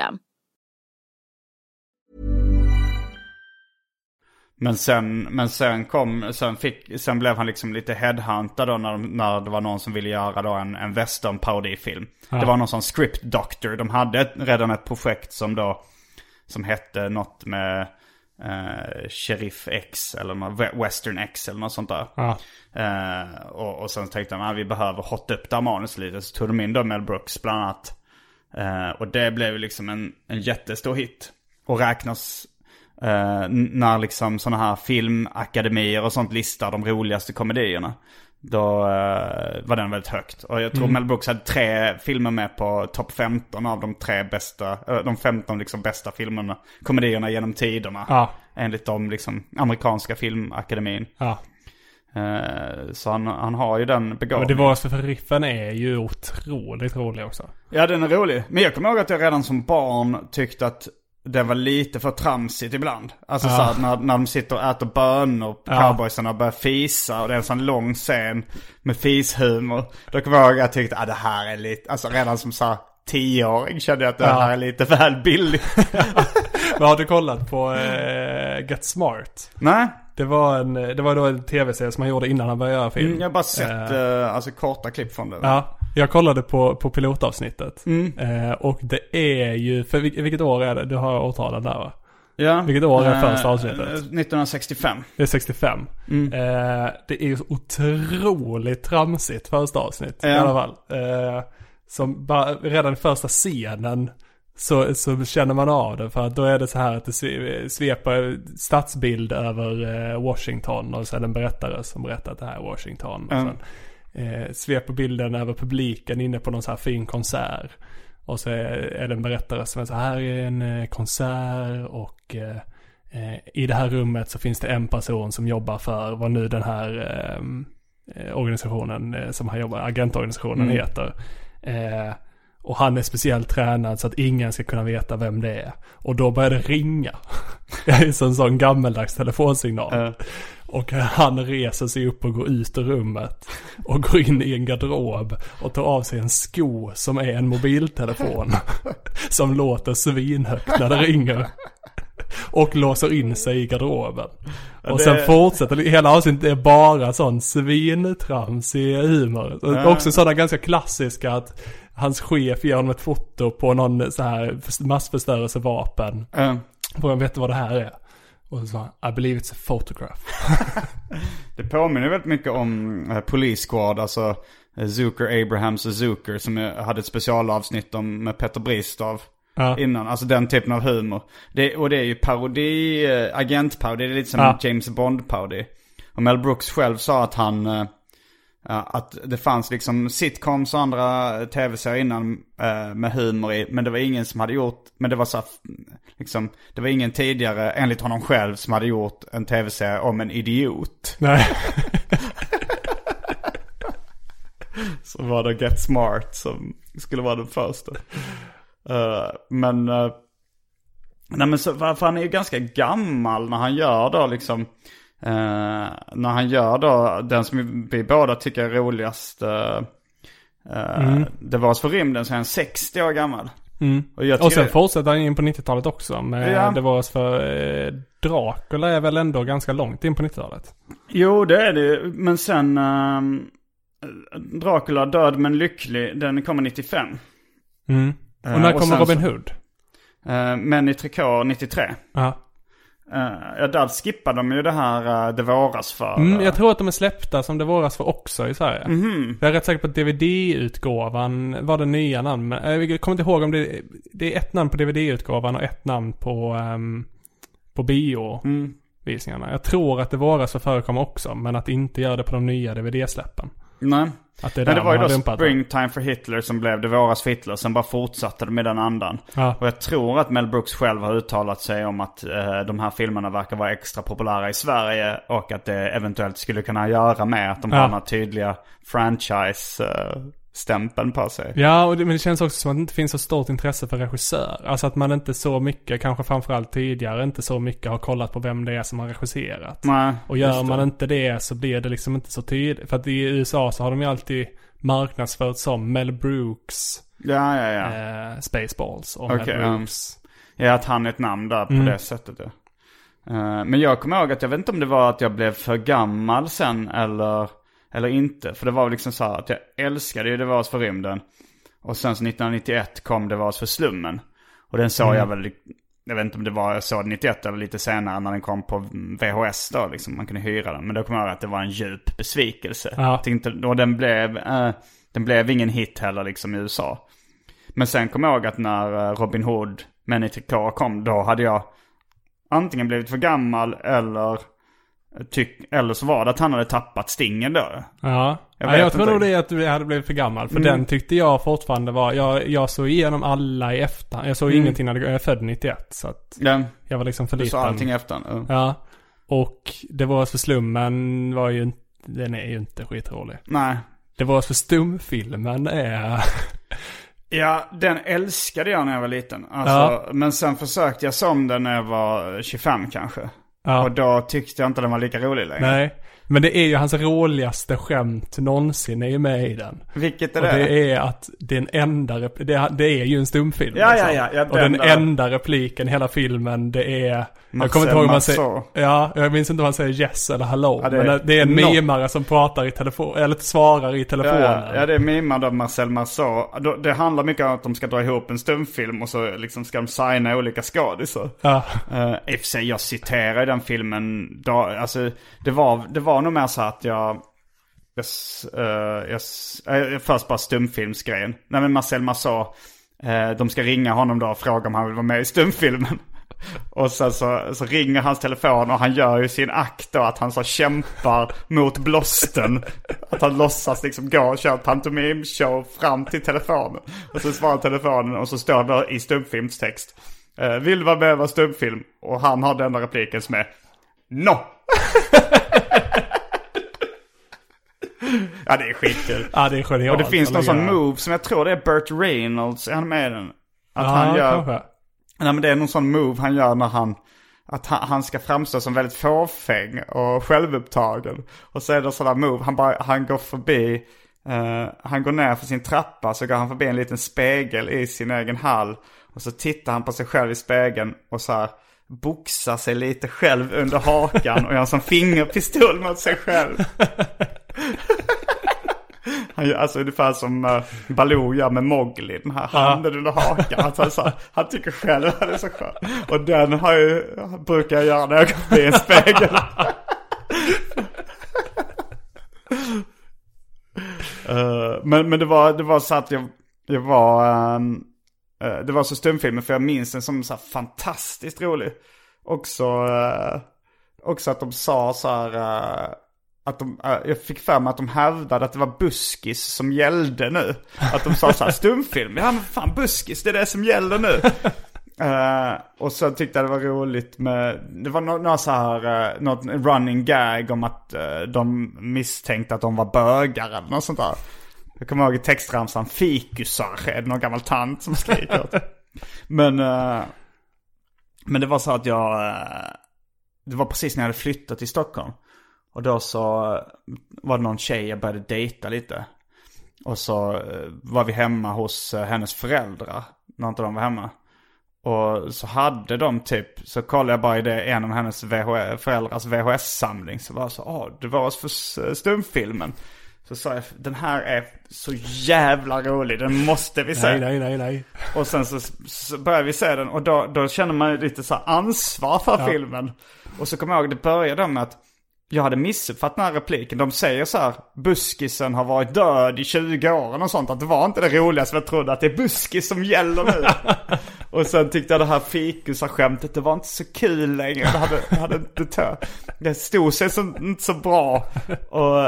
Men sen, men sen kom, sen fick, sen blev han liksom lite headhuntad då när, när det var någon som ville göra då en, en western parodifilm. Det var någon sån script doctor. De hade ett, redan ett projekt som då, som hette något med eh, Sheriff X eller något, Western X eller något sånt där. Ja. Eh, och, och sen tänkte de att vi behöver hotta upp det här manuset lite. Så tog de in då Mel Brooks bland annat. Eh, och det blev liksom en, en jättestor hit. Och räknas n- när liksom sådana här filmakademier och sånt listar de roligaste komedierna. Då eh, var den väldigt högt. Och jag tror Mel Brooks hade tre filmer med på topp 15 av de tre bästa, eh, de 15 liksom bästa filmerna, komedierna genom tiderna. Ja. Enligt de liksom amerikanska filmakademin. Ja. Eh, så han, han har ju den begåvningen. det var för riffen är ju otroligt rolig också. Ja, den är rolig. Men jag kommer ihåg att jag redan som barn tyckte att det var lite för tramsigt ibland. Alltså Ja. så här, när, när de sitter och äter bönor, Ja. cowboysarna börjar fisa och det är en sån lång scen med fishumor. Då kommer jag ihåg att jag tyckte att ah, det här är lite, alltså redan som så här tioåring kände jag att det Ja. här är lite väl billigt. Men har du kollat på eh, Get Smart? Nej, Det var, en, det var då en tv-serie som han gjorde innan han började göra film. mm, jag har bara sett eh, alltså korta klipp från det. Ja, jag kollade på, på pilotavsnittet. Mm. Eh, och det är ju, för vil- vilket år är det? Du har årtalen där va? Ja. Vilket år är Eh, första avsnittet? 1965. Det är 65. Mm. Eh, det är ju otroligt tramsigt första avsnitt i Ja. alla fall. Eh, som bara, redan i första scenen så, så känner man av det. För att då är det så här att det sve- sveper stadsbild över eh, Washington och sen en berättare som berättar att det här är Washington. Och Mm. sen eh, sveper bilden över publiken inne på någon så här fin konsert. Och så är, det en berättare som är så här är en eh, konsert och eh, eh, i det här rummet så finns det en person som jobbar för vad nu den här eh, organisationen som han jobbar, agentorganisationen Mm. heter. Eh, och han är speciellt tränad så att ingen ska kunna veta vem det är. Och då börjar det ringa. Det är en sån gammeldags telefonsignal. Ja. Och han reser sig upp och går ut ur rummet. Och går in i en garderob och tar av sig en sko som är en mobiltelefon. Som låter svinhögt när det ringer. Och låser in sig i garderoben. Och det- sen fortsätter, hela avsnittet är bara sån svintramsig humor. Ja. Också sådana ganska klassiska att hans chef ger honom ett foto på någon så här massförstörelsevapen. Eh, Frågar vet du vad det här är? Och så sa han, I believe it's a photograph. Det påminner väldigt mycket om uh, Police Squad, alltså uh, Zucker, Abrahams och Zucker som uh, hade ett specialavsnitt om med Petter Bristav Ja. innan. Alltså den typen av humor. Det, och det är ju parodi, uh, agentparodi, det är lite som Ja. James Bond-parodi. Och Mel Brooks själv sa att han, att det fanns liksom sitcoms och andra tv-serier innan uh, med humor i. Men det var ingen som hade gjort, men det var så här, liksom, det var ingen tidigare, enligt honom själv, som hade gjort en tv-serie om en idiot. Nej. Så var det Get Smart som skulle vara den första. Eh, men, uh, nej men så, för han är ju ganska gammal när han gör då liksom, eh, när han gör då den som vi båda tycker är roligast, uh, Det var för rymden så är han 60 år gammal. Mm. Och jag Och sen det- fortsätter han in på 90-talet också. Med Ja. Det var för eh, Dracula är väl ändå ganska långt in på 90-talet. Jo, det är det. Men sen ehm, Dracula död men lycklig, den kommer 95. Mm. Eh, Och när och kommer Robin så- Hood? Uh, men i trikå 93. Ja. Uh, ja, där skippade de ju det här uh, Det våras för. Mm, jag tror att de är släppta som det våras för också i Sverige. Mhm. Jag är rätt säker på att DVD-utgåvan var det nya namn. Men eh, jag kommer inte ihåg om det, det är ett namn på DVD-utgåvan och ett namn på, um, på bio-visningarna. Mm. Jag tror att det våras för förekommer också, men att inte göra det på de nya DVD-släppen. Nej. Att det är Men där det var ju då dumpat. Springtime for Hitler som blev Det våras för Hitler. Sen bara fortsatte det med den andan. Ja. Och jag tror att Mel Brooks själv har uttalat sig om att eh, de här filmerna verkar vara extra populära i Sverige. Och att det eventuellt skulle kunna göra med att de Ja. har här tydliga franchise-stämpeln på sig. Ja, och det, men det känns också som att det inte finns så stort intresse för regissör. Alltså att man inte så mycket, kanske framförallt tidigare, inte så mycket har kollat på vem det är som har regisserat. Nej, Och gör man inte det så blir det liksom inte så tydligt. För att i USA så har de ju alltid marknadsfört som Mel Brooks Ja, ja, ja. eh, Spaceballs och Okej, Mel. Brooks. Ja, att han är ett namn där på Mm. det sättet. Ja. Eh, men jag kommer ihåg att jag vet inte om det var att jag blev för gammal sen eller, eller inte. För det var liksom så här att jag älskade ju Det var oss för rymden. Och sen så 1991 kom Det var oss för slummen. Och den såg jag väl, jag vet inte om det var jag såg den 91 eller lite senare när den kom på VHS då liksom. Man kunde hyra den. Men då kommer jag ihåg att det var en djup besvikelse. Ja. Tänkte, och den blev, eh, den blev ingen hit heller liksom i USA. Men sen kom jag ihåg att när eh, Robin Hood, Men i trikå kom, då hade jag antingen blivit för gammal eller tyck, eller så var det att han hade tappat stingen då. Ja. Jag vet jag tror nog det är att du hade blivit för gammal. För Mm. den tyckte jag fortfarande var, jag, jag såg igenom alla i efterhand. Jag såg Mm. ingenting när jag är född 91. Så att Ja, jag var liksom för du liten. sa allting efter. Ja. Ja. Och Det var för slummen var ju inte, den är ju inte skitrolig. Nej. Det var för stumfilmen är... Ja, den älskade jag när jag var liten. Alltså, Men sen försökte jag se om den när jag var 25 kanske. Ja. Och då tyckte jag inte den var lika rolig längre. Nej. Men det är ju hans roligaste skämt någonsin är ju med i den. Vilket är Och det? det är att den enda, det, det är ju en stumfilm. Ja, liksom. ja, ja, ja, Och den den där- enda repliken i hela filmen det är... jag Marcel kommer inte ihåg om han säger... Ja, jag minns inte om han säger yes eller hello. Ja, det är men det är en no. mimare som pratar i telefon, eller svarar i telefonen. ja, ja, det är mimad av Marcel Marceau. Det handlar mycket om att de ska dra ihop en stumfilm och så liksom ska de signa olika skådisar. Ja. Uh, I och för sig, jag citerar i den filmen, då, alltså det var, det var nog mer så att jag, jag, eh, jag, eh, jag, först bara stumfilmsgrejen. Nej men Marcel Marceau, eh, de ska ringa honom då och fråga om han vill vara med i stumfilmen. Och sen så, så ringer hans telefon och han gör ju sin akt då att han så kämpar mot blåsten. Att han låtsas liksom gå och köra pantomimshow fram till telefonen. Och så svarar telefonen och så står det i stumfilmstext. Vill du vara med och vara stumfilm? Och han har den där repliken som är No! ja det är skitkul. Ja, det är genialt. Och det finns någon sån move som jag tror det är Burt Reynolds, är han med den? Att Ja, han gör... kanske. Nej men det är någon sån move han gör när han, att han, han ska framstå som väldigt fåfäng och självupptagen. Och så är det sådana move, han, bara, han går förbi, eh, han går ner för sin trappa så går han förbi en liten spegel i sin egen hall. Och så tittar han på sig själv i spegeln och så här boxar sig lite själv under hakan och gör en sån fingerpistol mot sig själv. Han gör alltså ungefär som uh, Baloo gör med Mowgli, den här handen under hakan. Alltså, så, han tycker själv att det är så skönt. Och den har ju, brukar jag göra när jag går förbi en spegel. Eh, men, men det var, det var så att jag, jag var, ehm, eh, det var så stumfilmen för jag minns den som så här fantastiskt rolig. Också, eh, också att de sa så här, eh, att de, eh, jag fick för mig att de hävdade att det var buskis som gällde nu. Att de sa så här, stumfilm, ja men fan buskis, det är det som gäller nu. Eh, och så tyckte jag det var roligt med, det var några no, så här, uh, något running gag om att eh, de misstänkte att de var bögar eller något sånt där. Jag kommer ihåg i textramsan, fikusar är det någon gammal tant som skriker. men, eh, men det var så att jag, det var precis när jag hade flyttat till Stockholm. Och då så var det någon tjej jag började dejta lite. Och så eh, var vi hemma hos eh, hennes föräldrar, när inte de var hemma. Och så hade de typ, så kollade jag bara i det, en av hennes VH, föräldrars VHS-samling. Så var jag så, ah, det var för s- stumfilmen. Så sa jag, den här är så jävla rolig, den måste vi se. Nej, nej, nej, nej. Och sen så, så började vi se den och då, då känner man lite så här ansvar för Ja. filmen. Och så kommer jag ihåg, det började med att jag hade missuppfattat den här repliken. De säger så här, buskisen har varit död i 20 år och sånt. Att det var inte det roligaste, jag trodde att det är buskis som gäller nu. och sen tyckte jag det här fikusar-skämtet, det var inte så kul längre. Det hade, det hade inte tö. Det stod sig så, inte så bra. Och,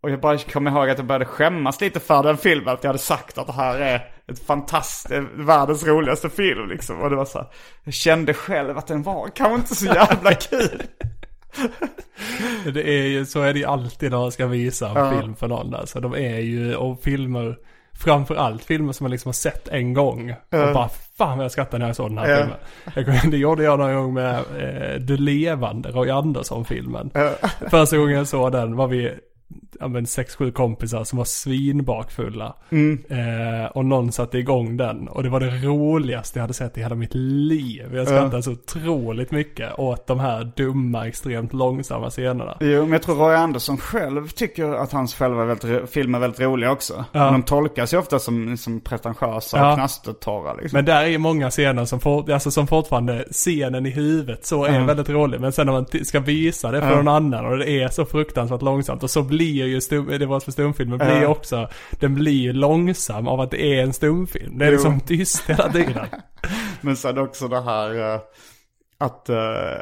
och jag bara kommer ihåg att jag började skämmas lite för den filmen. Att jag hade sagt att det här är ett fantastiskt, världens roligaste film liksom. Och det var så här, jag kände själv att den var kanske inte så jävla kul. Det är ju, så är det ju alltid när man ska visa en Ja. film för någon där. Så de är ju, och filmer, framförallt filmer som man liksom har sett en gång. Och bara, fan vad jag skrattade när jag såg den här Ja. filmen. Det gjorde jag någon gång med eh, Du levande, Roy Andersson-filmen. Första gången jag såg den var vi ja men sex, sju kompisar som var svinbakfulla. Mm. Eh, och någon satte igång den. Och det var det roligaste jag hade sett i hela mitt liv. Jag skrattade så otroligt mycket åt de här dumma, extremt långsamma scenerna. Jo, men jag tror Roy Andersson själv tycker att hans själva väldigt, filmer är väldigt roliga också. Ja. De tolkas ju ofta som, som pretentiösa Ja. och knastertorra liksom. Men där är ju många scener som, for, alltså som fortfarande, scenen i huvudet så är Ja. väldigt rolig. Men sen när man ska visa det för Ja. någon annan och det är så fruktansvärt långsamt. Och så blir ju stum, det var för stumfilmen, blir Ja. också, den blir ju långsam av att det är en stumfilm. Det är Jo. liksom tyst hela tiden. Men sen också det här eh, att, eh,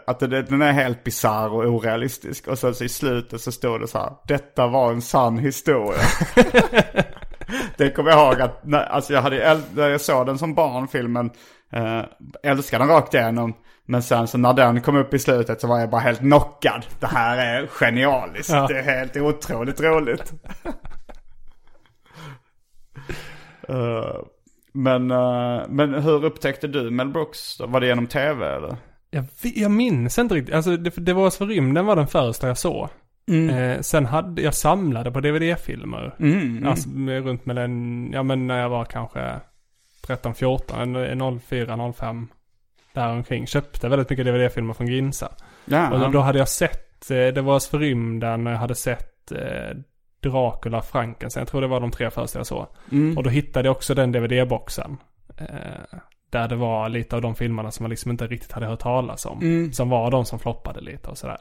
att det, den är helt bisarr och orealistisk. Och sen så i slutet så står det så här, detta var en sann historia. det kommer jag ihåg att, när, alltså jag hade, när jag såg den som barn, filmen, eh, älskade den rakt igenom. Men sen så när den kom upp i slutet så var jag bara helt knockad. Det här är genialiskt. Ja. Det är helt otroligt roligt. Eh, men, eh, men hur upptäckte du Mel Brooks? Var det genom tv eller? Jag, jag minns inte riktigt, alltså det, det var för rymden var den första jag såg. Eh, sen hade jag samlade på DVD-filmer. Mm, Alltså med- runt med den, ja men när jag var kanske 13, 14, en- 04, 05. Där omkring. Köpte väldigt mycket DVD-filmer från Ginsa. Ja, Och då, då hade jag sett, eh, det var för rymden och jag hade sett eh, Dracula, Frankenstein. Jag tror det var de tre första jag såg. Mm. Och då hittade jag också den DVD-boxen. Eh, där det var lite av de filmerna som man liksom inte riktigt hade hört talas om. Mm. Som var de som floppade lite och sådär.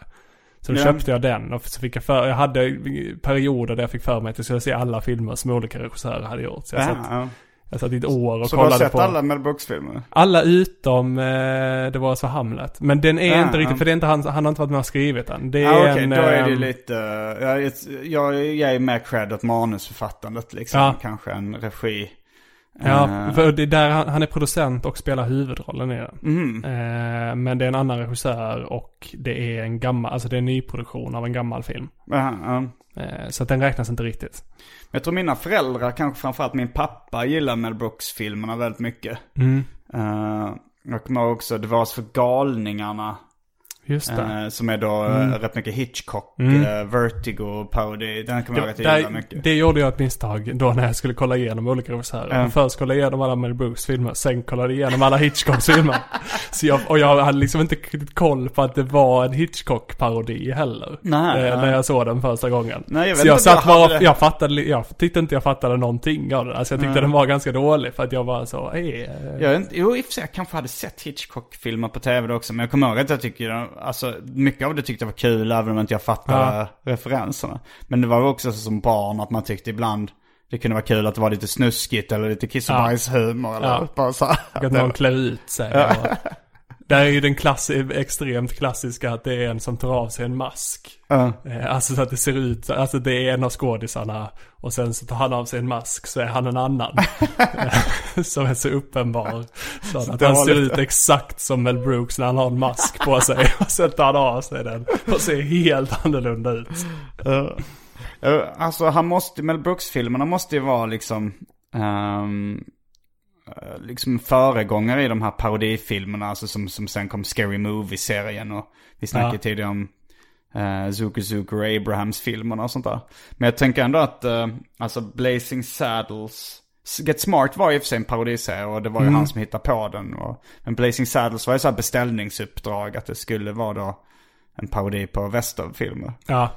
Så då Ja. köpte jag den och så fick jag för, jag hade perioder där jag fick för mig att jag skulle se alla filmer som olika regissörer hade gjort. Så jag, Ja, satt, ja. Jag satt i ett år och Så du har kollade sett på alla Mel Brooks-filmer? alla utom, eh, det var så Hamlet. Men den är Ja, inte riktigt, ja. för det är inte han, han har inte varit med och skrivit den. Det är Ja, okej, en... då är det ehm, lite... Jag, jag, jag är med cred åt manusförfattandet liksom. Ja. Kanske en regi. Ja, Eh, för det är där han, han är producent och spelar huvudrollen i den. mhm. Eh, men det är en annan regissör och det är en gammal, alltså det är en nyproduktion av en gammal film. Ja, ja. Eh, så att den räknas inte riktigt. Jag tror mina föräldrar, kanske framförallt min pappa, gillar Mel Brooks-filmerna väldigt mycket. Mm. Uh, jag kommer också, det var för Galningarna. Just det. eh, som är då eh, Mm. rätt mycket Hitchcock, Mm. eh, Vertigo, parodi. Den kommer jag ihåg att jag gillar mycket. det gjorde jag ett misstag då när jag skulle kolla igenom olika regissörer. Ja. Först kollade jag igenom alla Mel Brooks filmer, sen kollade jag igenom alla Hitchcocks filmer. Så jag, och jag hade liksom inte koll på att det var en Hitchcock-parodi heller. Nej, eh, när jag såg den första gången. Nej, jag vet så jag inte satt bara, det. jag fattade, jag tyckte inte jag fattade någonting av den. Alltså jag tyckte Nej. den var ganska dålig för att jag var så, eh, Jag, jo, i och för sig, jag kanske hade sett Hitchcock-filmer på tv då också. Men jag kommer ihåg att jag tycker, alltså mycket av det tyckte jag var kul även om inte jag fattade referenserna. Men det var också så som barn att man tyckte ibland det kunde vara kul att det var lite snuskigt eller lite kiss och Ja. bajshumor eller Ja. bara så här. att någon klär ut sig. Och, där är ju den klassi, extremt klassiska att det är en som tar av sig en mask. Ja. Eh, Alltså så att det ser ut, alltså det är en av skådisarna och sen så tar han av sig en mask så är han en annan. Som är så uppenbar. Så att han ser ut exakt som Mel Brooks när han har en mask på sig. Och sen tar han av sig den och ser helt annorlunda ut. Eh, Alltså han måste, Mel Brooks-filmerna måste ju vara liksom, eh, liksom föregångare i de här parodifilmerna, alltså som, som sen kom Scary Movie-serien och vi snackade Ja. tidigare om uh, Zuko Zuko Abrahams-filmerna och sånt där. Men jag tänker ändå att, eh, alltså Blazing Saddles, Get Smart var ju för sig en parodiserie och det var ju han som hittade på den. Och, men Blazing Saddles var ju så här beställningsuppdrag att det skulle vara då en parodi på westernfilmer. Ja,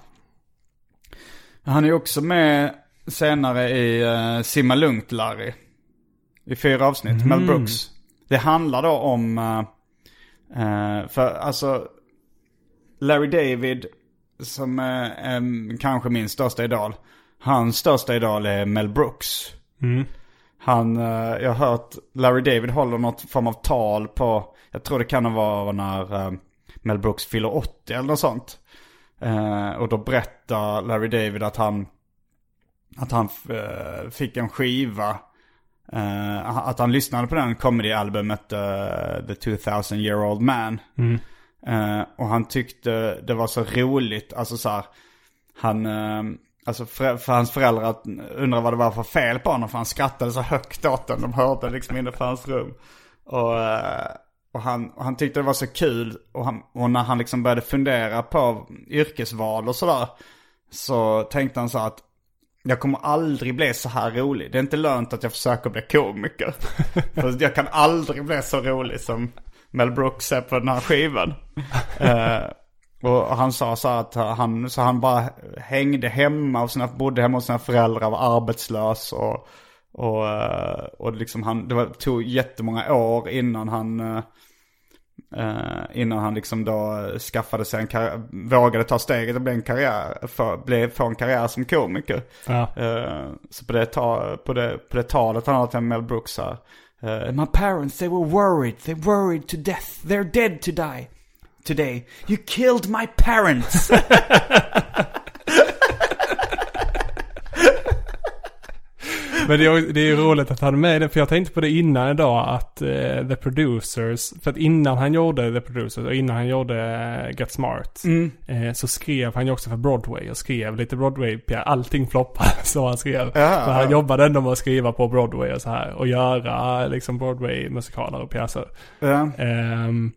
Han är ju också med senare i uh, Simma Lugnt Larry. I fyra avsnitt, Mel Brooks. Det handlar då om, eh, eh, för alltså Larry David som är eh, kanske min största idol. Hans största idol är Mel Brooks. Han, eh, jag har hört Larry David håller något form av tal på, jag tror det kan vara när eh, Mel Brooks fyller 80 eller något sånt. Eh, och då berättar Larry David att han, att han eh, fick en skiva. eh, att han lyssnade på den comedy-albumet The 2000 year old man. Eh, och han tyckte det var så roligt, alltså så här, han, eh, alltså för, för hans föräldrar undrade vad det var för fel på honom för han skrattade så högt åt den. De hörde liksom inne på hans rum. Och, eh, och, han, och han tyckte det var så kul och, han, och när han liksom började fundera på yrkesval och sådär. så tänkte han så att jag kommer aldrig bli så här rolig. Det är inte lönt att jag försöker bli komiker. För jag kan aldrig bli så rolig som Mel Brooks är på den här skivan. Eh, och han sa så att han, så han bara hängde hemma och sina, bodde hemma hos sina föräldrar, var arbetslös och, och, eh, och liksom han, det var, tog jättemånga år innan han eh, Uh, innan han liksom då skaffade sig en karriär, vågade ta steget och bli en karriär, för, blev, få en karriär som komiker. Ja. Uh, så på det, ta, på, det, på det talet han har till Mel Brooks här. Uh, My parents they were worried, they worried to death, they're dead to die. Today, you killed my parents. Men det är, det är roligt att han är med i det, för jag tänkte på det innan idag att eh, The Producers, för att innan han gjorde The Producers och innan han gjorde eh, Get Smart, eh, så skrev han ju också för Broadway och skrev lite broadway allting floppade så han skrev. Ja, för han ja. jobbade ändå med att skriva på Broadway och så här och göra liksom Broadway-musikaler och pjäser. Ja. Ehm,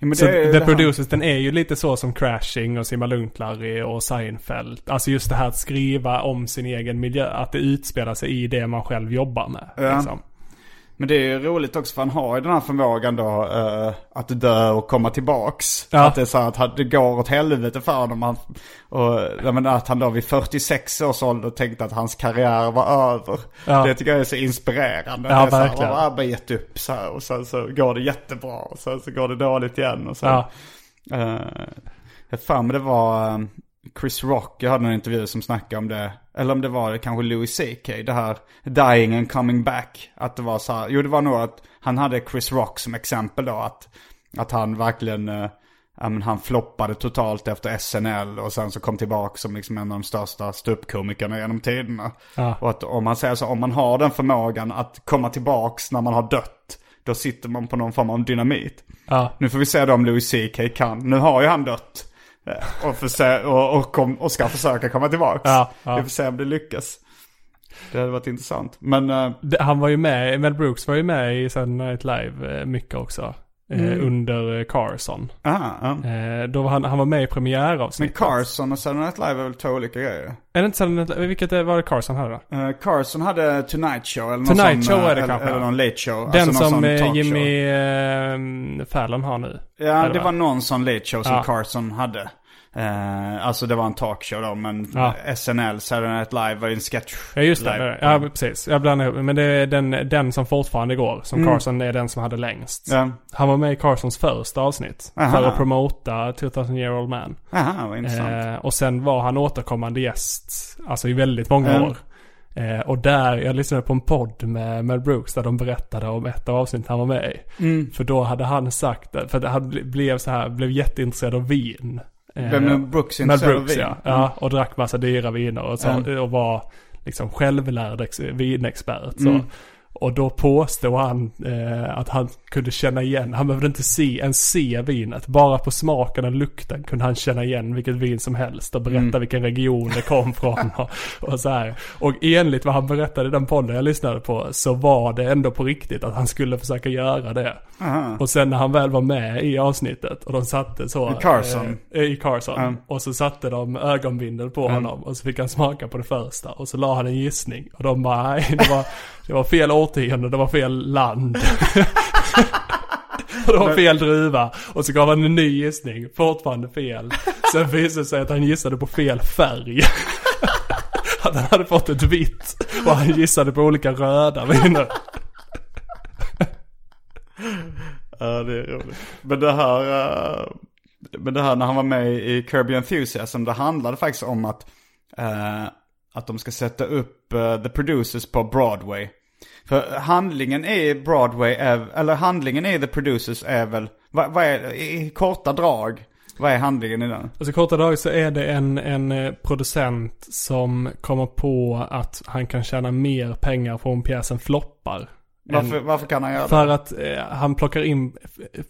Ja, men så det The det Producers, den är ju lite så som Crashing och Simma Lugnt Larry och Seinfeld. Alltså just det här att skriva om sin egen miljö, att det utspelar sig i det man själv jobbar med. Ja. Liksom. Men det är ju roligt också för han har ju den här förmågan då eh, att dö och komma tillbaks. Ja. Att det är så att det går åt helvete för honom. Han, och, jag menar, att han då vid 46 års ålder tänkte att hans karriär var över. Ja. Det tycker jag är så inspirerande. Ja, det är så här, verkligen. "Åh, Jag har bara gett upp så här och sen så går det jättebra och sen så går det dåligt igen. Och så. Ja. Eh, jag för mig det var eh, Chris Rock, jag hörde en intervju som snackade om det. Eller om det var kanske Louis CK, det här dying and coming back. Att det var så här, jo det var nog att han hade Chris Rock som exempel då. Att, att han verkligen, ja, men han floppade totalt efter SNL och sen så kom tillbaka som liksom en av de största ståuppkomikerna genom tiderna. Ja. Och att om man säger så, om man har den förmågan att komma tillbaks när man har dött. Då sitter man på någon form av dynamit. Ja. Nu får vi se då om Louis CK kan. Nu har ju han dött. Eh, Och, förse- och, och, kom, och ska försöka komma tillbaka. Ja, ja. Vi får se om det lyckas. Det hade varit intressant. Men eh, Det- Han var ju med, Mel Brooks var ju med i Saturday Night Live eh, mycket också. Eh, Mm. under eh, Carson. aha, ja. Eh, då var han, han var med i Men premiäravsnittet. Carson och Saturday Night Live är väl två olika grejer? Är det inte Saturday Night Live? Vilket var det Carson hade då? Eh, Carson hade Tonight Show eller någon Tonight sån, Show är det eller, kanske, Eller någon Late Show. Den alltså någon som sån. Jimmy eh, Fallon har nu. Ja, det va? var någon sån Late Show som Ja. Carson hade. Eh, alltså det var en talkshow då, men Ja. SNL, Saturday Night Live var ju en sketch. Ja just det, live. ja precis. Jag blandar ihop. Men det är den, den som fortfarande går. Som Carson är den som hade längst. Ja. Han var med i Carsons första avsnitt. Aha. För att promota 2000 year old man. Aha, vad intressant. Eh, och sen var han återkommande gäst. Alltså i väldigt många Mm. år. Eh, och där, jag lyssnade på en podd med Mel Brooks där de berättade om ett av avsnitten han var med i. Mm. För då hade han sagt, för han ble- blev så här, blev jätteintresserad av vin. Eh, Vem Brooks Mel Brooks vin? ja. ja. Och drack massa dyra viner och, så, Mm. och var liksom självlärd ex- vinexpert. Så. Mm. Och då påstod han eh, att han kunde känna igen, han behövde inte se, ens se vinet. Bara på smaken och lukten kunde han känna igen vilket vin som helst och berätta Mm. vilken region det kom från. Och, och så här. Och enligt vad han berättade i den podden jag lyssnade på så var det ändå på riktigt att han skulle försöka göra det. Aha. Och sen när han väl var med i avsnittet och de satte så... I Carson? Eh, I Carson. Ja. Och så satte de ögonbindel på honom och så fick han smaka på det första. Och så la han en gissning. Och de bara, nej det var, det var fel årtionde, det var fel land. och det var fel druva. Och så gav han en ny gissning, fortfarande fel. Sen visade det sig att han gissade på fel färg. att han hade fått ett vitt. Och han gissade på olika röda viner. Ja, det är roligt. Men det här, eh, men det här när han var med i Kirby Enthusiasm, det handlade faktiskt om att, eh, att de ska sätta upp eh, The Producers på Broadway. För handlingen i Broadway, är, eller handlingen i The Producers är väl, vad, vad är, i korta drag, vad är handlingen i den? Alltså korta drag så är det en, en eh, producent som kommer på att han kan tjäna mer pengar på om pjäsen floppar. Varför, varför kan han göra det? För att eh, han plockar in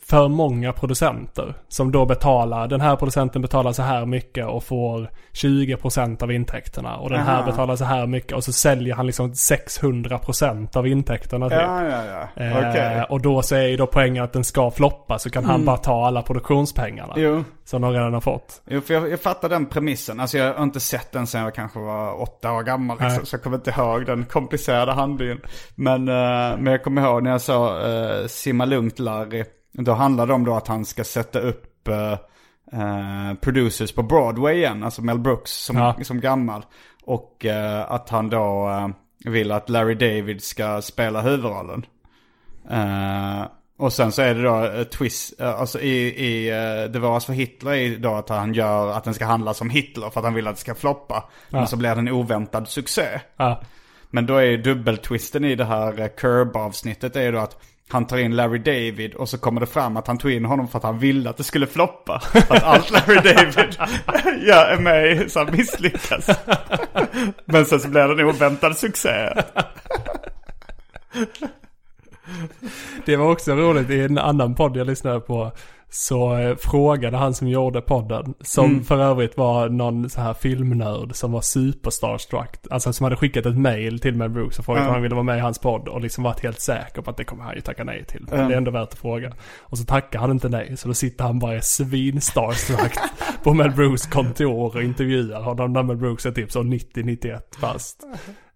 för många producenter som då betalar, den här producenten betalar så här mycket och får 20% av intäkterna och den här Aha. betalar så här mycket och så säljer han liksom 600% av intäkterna typ. Ja, ja, ja. Eh. Mm. Och då så är ju då poängen att den ska floppa så kan han bara ta alla produktionspengarna. Jo. Som de redan har fått. Jo, för jag, jag fattar den premissen. Alltså jag har inte sett den sen jag kanske var åtta år gammal. Liksom, så jag kommer inte ihåg den komplicerade handlingen. Men, eh, men jag kommer ihåg när jag sa uh, Simma lugnt Larry. Då handlade det om då att han ska sätta upp eh, eh, producers på Broadway igen. Alltså Mel Brooks som, Ja. som gammal. Och eh, att han då vill att Larry David ska spela huvudrollen. Och sen så är det då twist, alltså i, i uh, Det var för Hitler är då att han gör att den ska handla som Hitler för att han vill att det ska floppa. Men så blir det en oväntad succé. Ja. Men då är ju dubbeltwisten i det här uh, Curb-avsnittet är ju då att han tar in Larry David och så kommer det fram att han tog in honom för att han ville att det skulle floppa. Att allt Larry David ja, är med i så misslyckas. Men sen så blir det en oväntad succé. Det var också roligt i en annan podd jag lyssnade på. Så eh, frågade han som gjorde podden, som Mm. för övrigt var någon så här filmnörd som var superstarstruck. Alltså som hade skickat ett mail till Mel Brooks och frågat Ja. om han ville vara med i hans podd. Och liksom varit helt säker på att det kommer han ju tacka nej till. Men Ja. det är ändå värt att fråga. Och så tackar han inte nej. Så då sitter han bara svinstarstruck på Mel Brooks kontor och intervjuar honom när Mel Brooks är typ så 90-91 fast.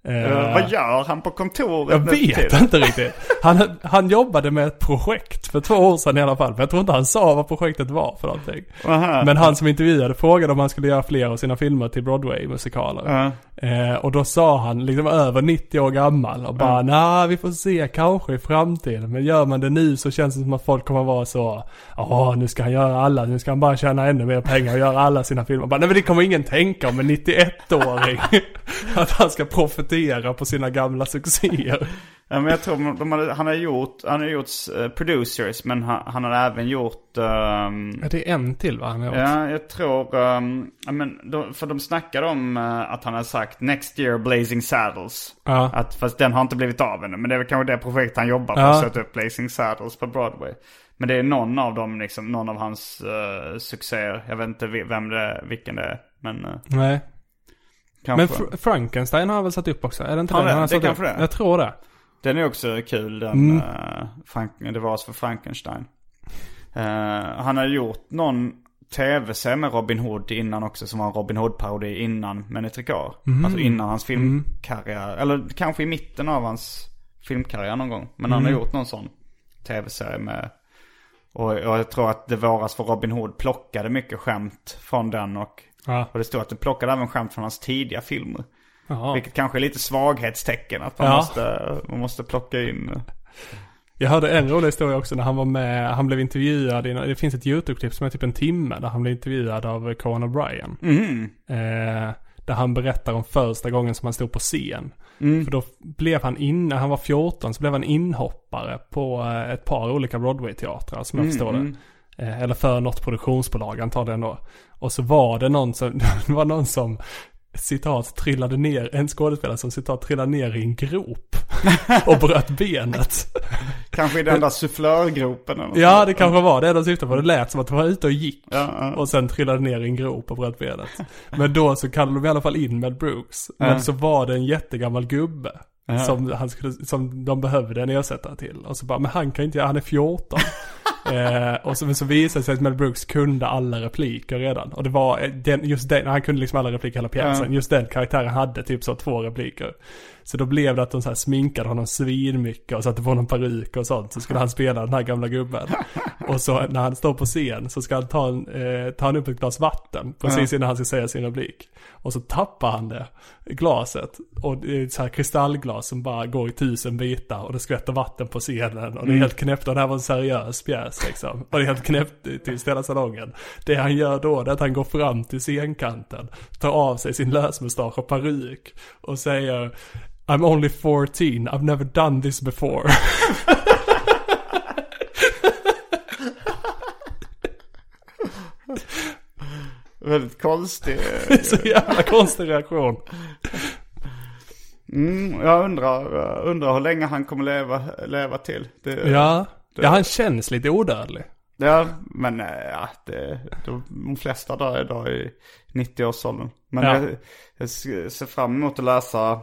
Eh, vad gör han på kontoret Jag vet tiden? inte riktigt. Han, han jobbade med ett projekt för två år sedan i alla fall. Men jag tror inte han sa vad projektet var för någonting. Aha. Men han som intervjuade frågade om han skulle göra fler av sina filmer till Broadway-musikaler. Ja. Eh, och då sa han, liksom över 90 år gammal och bara nej vi får se kanske i framtiden. Men gör man det nu så känns det som att folk kommer vara så, ja nu ska han göra alla, nu ska han bara tjäna ännu mer pengar och göra alla sina filmer. Bara, nej men det kommer ingen tänka om en 91-åring. att han ska profitera på sina gamla succéer. Ja, men jag tror de hade, han har gjort, han har gjort eh, producers men han, han har även gjort... Ja, det är en till va? Han har gjort? ja, jag tror... ehm, ja, men de, för de snackade om eh, att han har sagt Next year Blazing Saddles. Ja. Att, fast den har inte blivit av ännu. Men det är väl kanske det projekt han jobbar på. Ja. Att sätta upp Blazing Saddles på Broadway. Men det är någon av dem, liksom, någon av hans uh, succéer. Jag vet inte vem det är, vilken det är. Men uh, Nej. kanske. Men Fr- Frankenstein har han väl satt upp också? Är det inte Har den det? han Det satt kanske det. Jag tror det. Den är också kul, den Mm. eh, Frank, Det var för Frankenstein. Eh, han har gjort någon tv-serie med Robin Hood innan också, som var en Robin Hood-parodi innan Men i trikar. Mm. Alltså innan hans filmkarriär, eller kanske i mitten av hans filmkarriär någon gång. Men han har Mm. gjort någon sån tv-serie med och, och jag tror att Det våras för Robin Hood plockade mycket skämt från den och, Ja. och det stod att det plockade även skämt från hans tidiga filmer. Jaha. Vilket kanske är lite svaghetstecken att man, Ja. måste, man måste plocka in Jag hörde en rolig historia också när han var med, han blev intervjuad, i, det finns ett YouTube-klipp som är typ en timme där han blev intervjuad av Conan O'Brien. Mhm. Eh, där han berättar om första gången som han stod på scen. Mm. För då blev han in, när han var 14 så blev han inhoppare på eh, ett par olika Broadway-teatrar som jag Mm, förstår mm. det. Eh, eller för något produktionsbolag antagligen då. Och så var det någon som, det var någon som citat trillade ner, en skådespelare som citat trillade ner i en grop och bröt benet. Kanske i den där sufflörgropen eller något Ja, det kanske var det de syftade på. Det lät som att de var ute och gick. Ja, ja. Och sen trillade ner i en grop och bröt benet. Men då så kallade de i alla fall in Mel Brooks. Men Ja. så var det en jättegammal gubbe. Som, han skulle, som de behövde en ersättare till. Och så bara, men han kan inte han är 14. Eh, och så, men så visade det sig att Mel Brooks kunde alla repliker redan. Och det var eh, den, just den, han kunde liksom alla repliker hela pjäsen. Ja. Just den karaktären hade typ så två repliker. Så då blev det att de så här sminkade honom svinmycket och satte på honom peruk och sånt. Så skulle han spela den här gamla gubben. Och så när han står på scen så ska han ta, en, eh, ta han upp ett glas vatten precis innan han ska säga sin replik. Och så tappar han det, glaset. Och det är ett så här kristallglas som bara går i tusen bitar och det skvätter vatten på scenen. Och det är helt knäppt och det här var en seriös pjäs liksom. Och det är helt knäppt till hela salongen. Det han gör då är att han går fram till scenkanten, tar av sig sin lösmustasch och peruk och säger I'm only 14, I've never done this before. Väldigt konstig. Så jävla konstig reaktion. Mm, jag undrar, jag undrar hur länge han kommer leva, leva till. Det, Ja, det- ja han känns lite odödlig. Ja, men eh, ja, det, de, de flesta dör idag i 90-årsåldern. Men Ja. jag, jag ser fram emot att läsa.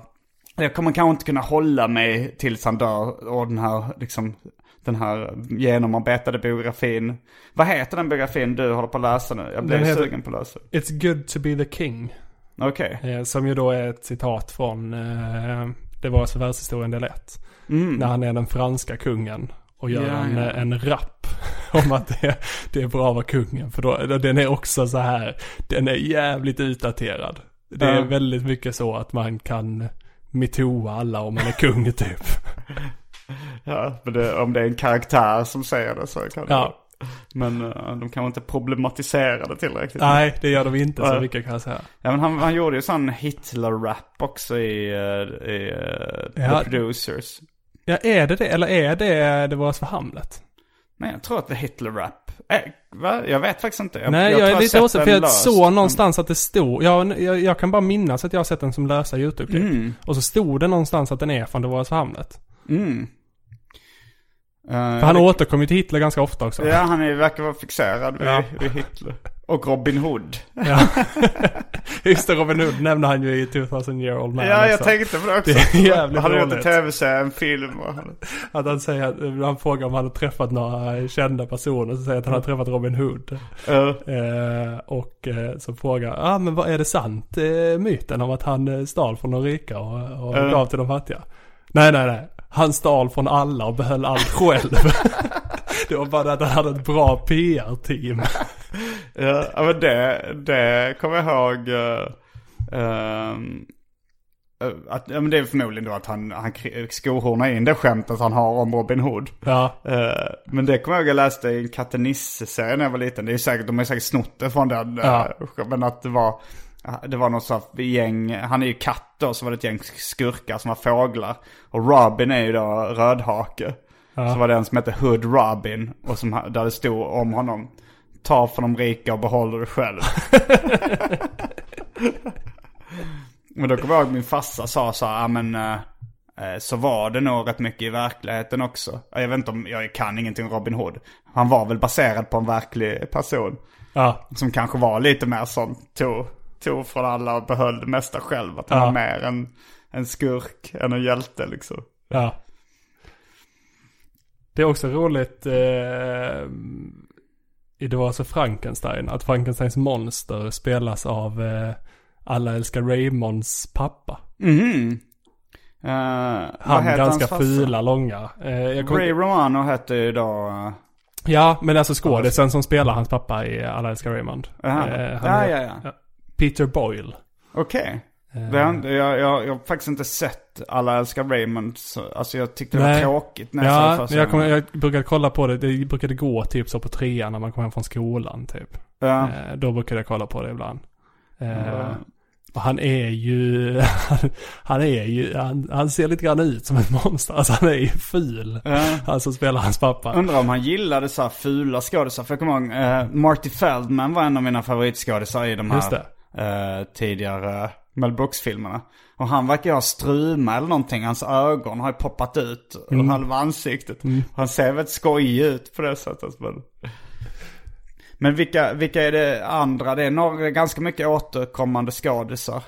Jag kommer kanske inte kunna hålla mig tills han dör och den här, liksom, den här genomarbetade biografin. Vad heter den biografin du håller på att läsa nu? Jag blev sugen på att läsa. It's good to be the king. Okej. Eh, som ju då är ett citat från eh, Det var världshistorien del 1. Mm. När han är den franska kungen och gör Ja, en, ja. en rap om att det, det är bra att vara kungen. För då, den är också så här, den är jävligt utdaterad. Det är väldigt mycket så att man kan metoa alla om man är kung typ. Ja, men det, om det är en karaktär som säger det så kan det. Ja. Men eh, de kan inte problematisera det tillräckligt. Nej, det gör de inte så mycket kan jag säga. Ja men han, han gjorde ju sån Hitler-rap också i, eh, i eh, Ja. The Producers. Ja, är det det? Eller är det Det var för Hamlet? Nej jag tror att det är Hitler-rap. Eh, va? Jag vet faktiskt inte. Jag, Nej, jag, tror är lite osäker. För jag löst, såg men- någonstans att det stod, ja, jag, jag kan bara minnas att jag har sett den som lösa YouTube-klipp. Mm. Och så stod det någonstans att den är från Det var för Hamlet. Mm. Eh, För han det- återkommer till Hitler ganska ofta också. Ja, han är, verkar vara fixerad vid, Ja. vid Hitler. Och Robin Hood. Ja. Just det, Robin Hood nämnde han ju i 2000 year old man ja, jag också. tänkte på det också. Det är jävligt Han har gjort en tv-serie, en film. och Att han säger, att, han frågar om han har träffat några kända personer, så säger att han har träffat Robin Hood. Ja. Eh, och eh, så frågar, ah, men vad är det sant, eh, myten om att han eh, stal från de rika och, och Ja. gav till de fattiga? Nej, nej, nej. Han stal från alla och behöll allt själv. det var bara det att han hade ett bra PR-team. Ja, ja, men det, det kommer jag ihåg. eh, att, ja, men det är förmodligen då att han, han skohornar in det skämtet han har om Robin Hood. Ja, Eh, men det kommer jag ihåg jag läste i en Katte Nisse-serie när jag var liten. Det är säkert, de har säkert snott det från den. Ja. men att det var, det var något sånt gäng, han är ju katt då, så var det ett gäng skurkar som var fåglar. Och Robin är ju då rödhake. Så var det en som hette Hood Robin. Och som, där det stod om honom. Ta från de rika och behåller det själv. men då kommer jag ihåg min farsa sa så här, ja men eh, eh, så var det nog rätt mycket i verkligheten också. Jag vet inte om, jag kan ingenting om Robin Hood. Han var väl baserad på en verklig person. ja, Som kanske var lite mer sån, tog, tog från alla och behöll det mesta själv. Att han Ja. var mer en, en skurk än en hjälte liksom. ja. Det är också roligt eh, Det var alltså Frankenstein, att Frankensteins monster spelas av eh, Alla älskar Raymonds pappa. Eh, vad Han ganska fula, långa. Eh, kom- Ray Romano hette ju då... eh, Ja, men alltså skådisen som spelar hans pappa i Alla älskar Raymond. Jaha. Eh, han ja, ja, ja. Peter Boyle. Okej. Eh, Har inte- Jag, jag, jag har faktiskt inte sett Alla älskar Raymond. Så, alltså jag tyckte det var Nej. tråkigt när jag såg Ja, första jag, gången. jag brukade kolla på det. Det brukade gå typ så på trean när man kom hem från skolan typ. Ja. Eh, då brukade jag kolla på det ibland. Eh, Ja. Och han är ju, han, han är ju, han, han ser lite grann ut som ett monster. Alltså han är ju ful. Ja. Han som spelar hans pappa. Undrar om han gillade så här fula skådisar. För jag kommer ihåg, eh, Marty Feldman var en av mina favoritskådisar i de här eh, tidigare Mel Brooks-filmerna. Och han verkar ju ha struma eller någonting. Hans ögon har ju poppat ut ur halva ansiktet. Han ser väldigt skojig ut på det sättet. Men, men vilka, vilka är det andra? Det är några, ganska mycket återkommande skådisar.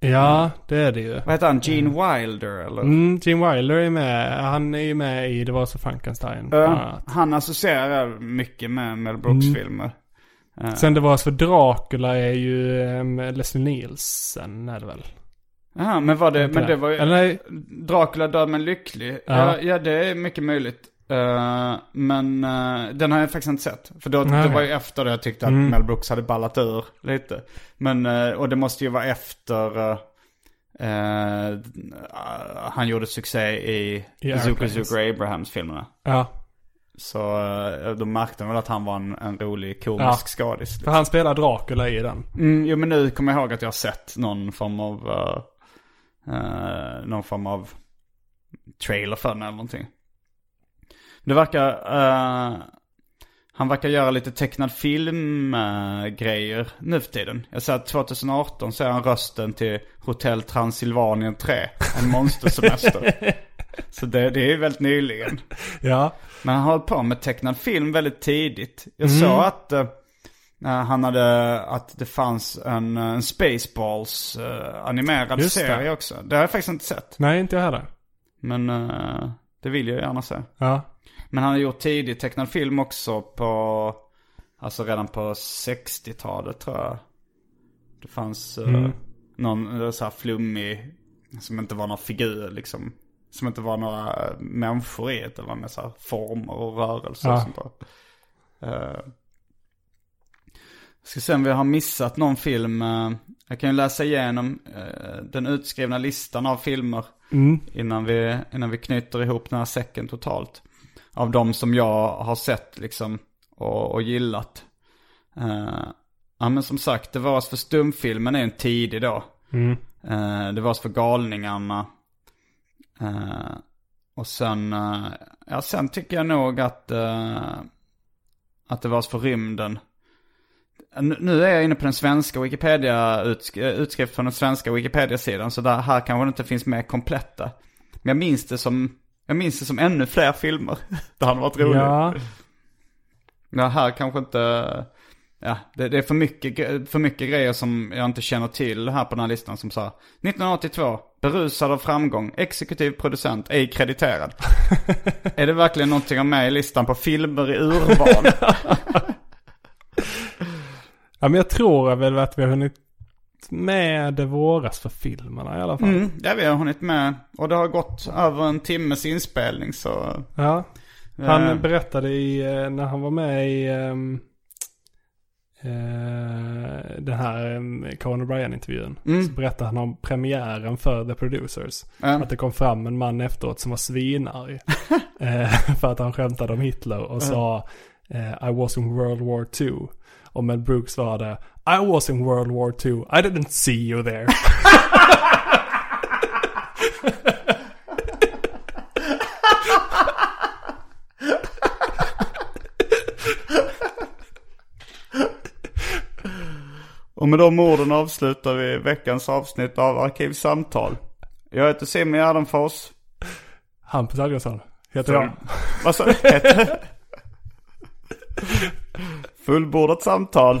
Ja, det är det ju. Vad heter han? Gene Wilder eller? Mm, Jim Wilder är med. Han är ju med i Det var så Frankenstein. Annat. han associerar mycket med Mel Brooks-filmer. Sen Det var för Dracula är ju um, Leslie Nielsen är det väl? Ja, men var det, men det. var ju... Eller. Dracula död men lycklig. Ja. Ja. ja, det är mycket möjligt. Eh, men eh, den har jag faktiskt inte sett. För då, Nej. det var ju efter det jag tyckte att Mm. Mel Brooks hade ballat ur lite. Men, eh, och det måste ju vara efter han gjorde succé i, I Zucker Airplanes. Zucker Abrahams-filmerna. Ja. Så eh, då märkte väl att han var en, en rolig komisk skådis. För han spelar Dracula i den. Mm, jo men nu kommer jag ihåg att jag har sett någon form av, eh, eh, någon form av trailer för den eller någonting. Det verkar, eh, han verkar göra lite tecknad film-grejer nu för tiden. Jag ser att 2018 så är han rösten till Hotell Transylvanien 3. En monstersemester. så det, det är ju väldigt nyligen. Ja. Men han har hållit på med tecknad film väldigt tidigt. Jag såg att eh, han hade, att det fanns en, en Spaceballs eh, animerad Just det. serie också. Det har jag faktiskt inte sett. Nej, inte jag heller. Men eh, det vill jag gärna se. Ja. Men han har gjort tidig tecknad film också på, alltså redan på 60-talet tror jag. Det fanns uh, någon uh, så här flummig, som inte var några figur liksom. Som inte var några människor i det, var med så former och rörelser och Ja. sånt där. Uh, ska se om vi har missat någon film. eh, jag kan ju läsa igenom eh, den utskrivna listan av filmer. Innan, vi, innan vi knyter ihop den här säcken totalt. Av de som jag har sett liksom och, och gillat. Eh, ja men som sagt, Det var för stumfilmen är en tidig då. Uh, det var för galningarna. Eh, och sen, eh, ja sen tycker jag nog att, eh, att det var för rymden. Nu- Nu är jag inne på den svenska Wikipedia, utsk- utskrift från den svenska Wikipedia-sidan. Så där, här kanske det inte finns med kompletta. Men jag minns det som, jag minns det som ännu fler filmer. Det hade varit roligt. Ja. Ja, här kanske inte, ja, det, det är för mycket, för mycket grejer som jag inte känner till här på den här listan som sa 1982, berusad av framgång, exekutiv producent, ej krediterad. är det verkligen någonting av med i listan på filmer i urval? Ja, men jag tror väl att vi har hunnit med det våras för filmerna i alla fall. Mm, ja, vi har hunnit med. Och det har gått över en timmes inspelning så... Ja. Han Eh. berättade i, eh, när han var med i eh, den här Conan O'Brien-intervjun. Så berättade han om premiären för The Producers. Ja. Att det kom fram en man efteråt som var svinarg. eh, för att han skämtade om Hitler och sa eh, I was in World War II. Och Mel Brooks var det I was in World War II. I didn't see you there. Och med de orden avslutar vi veckans avsnitt av Arkivsamtal. Jag heter Simon Gärdenfors. Hampus Algotsson heter jag. Vad sa du? Fullbordat samtal.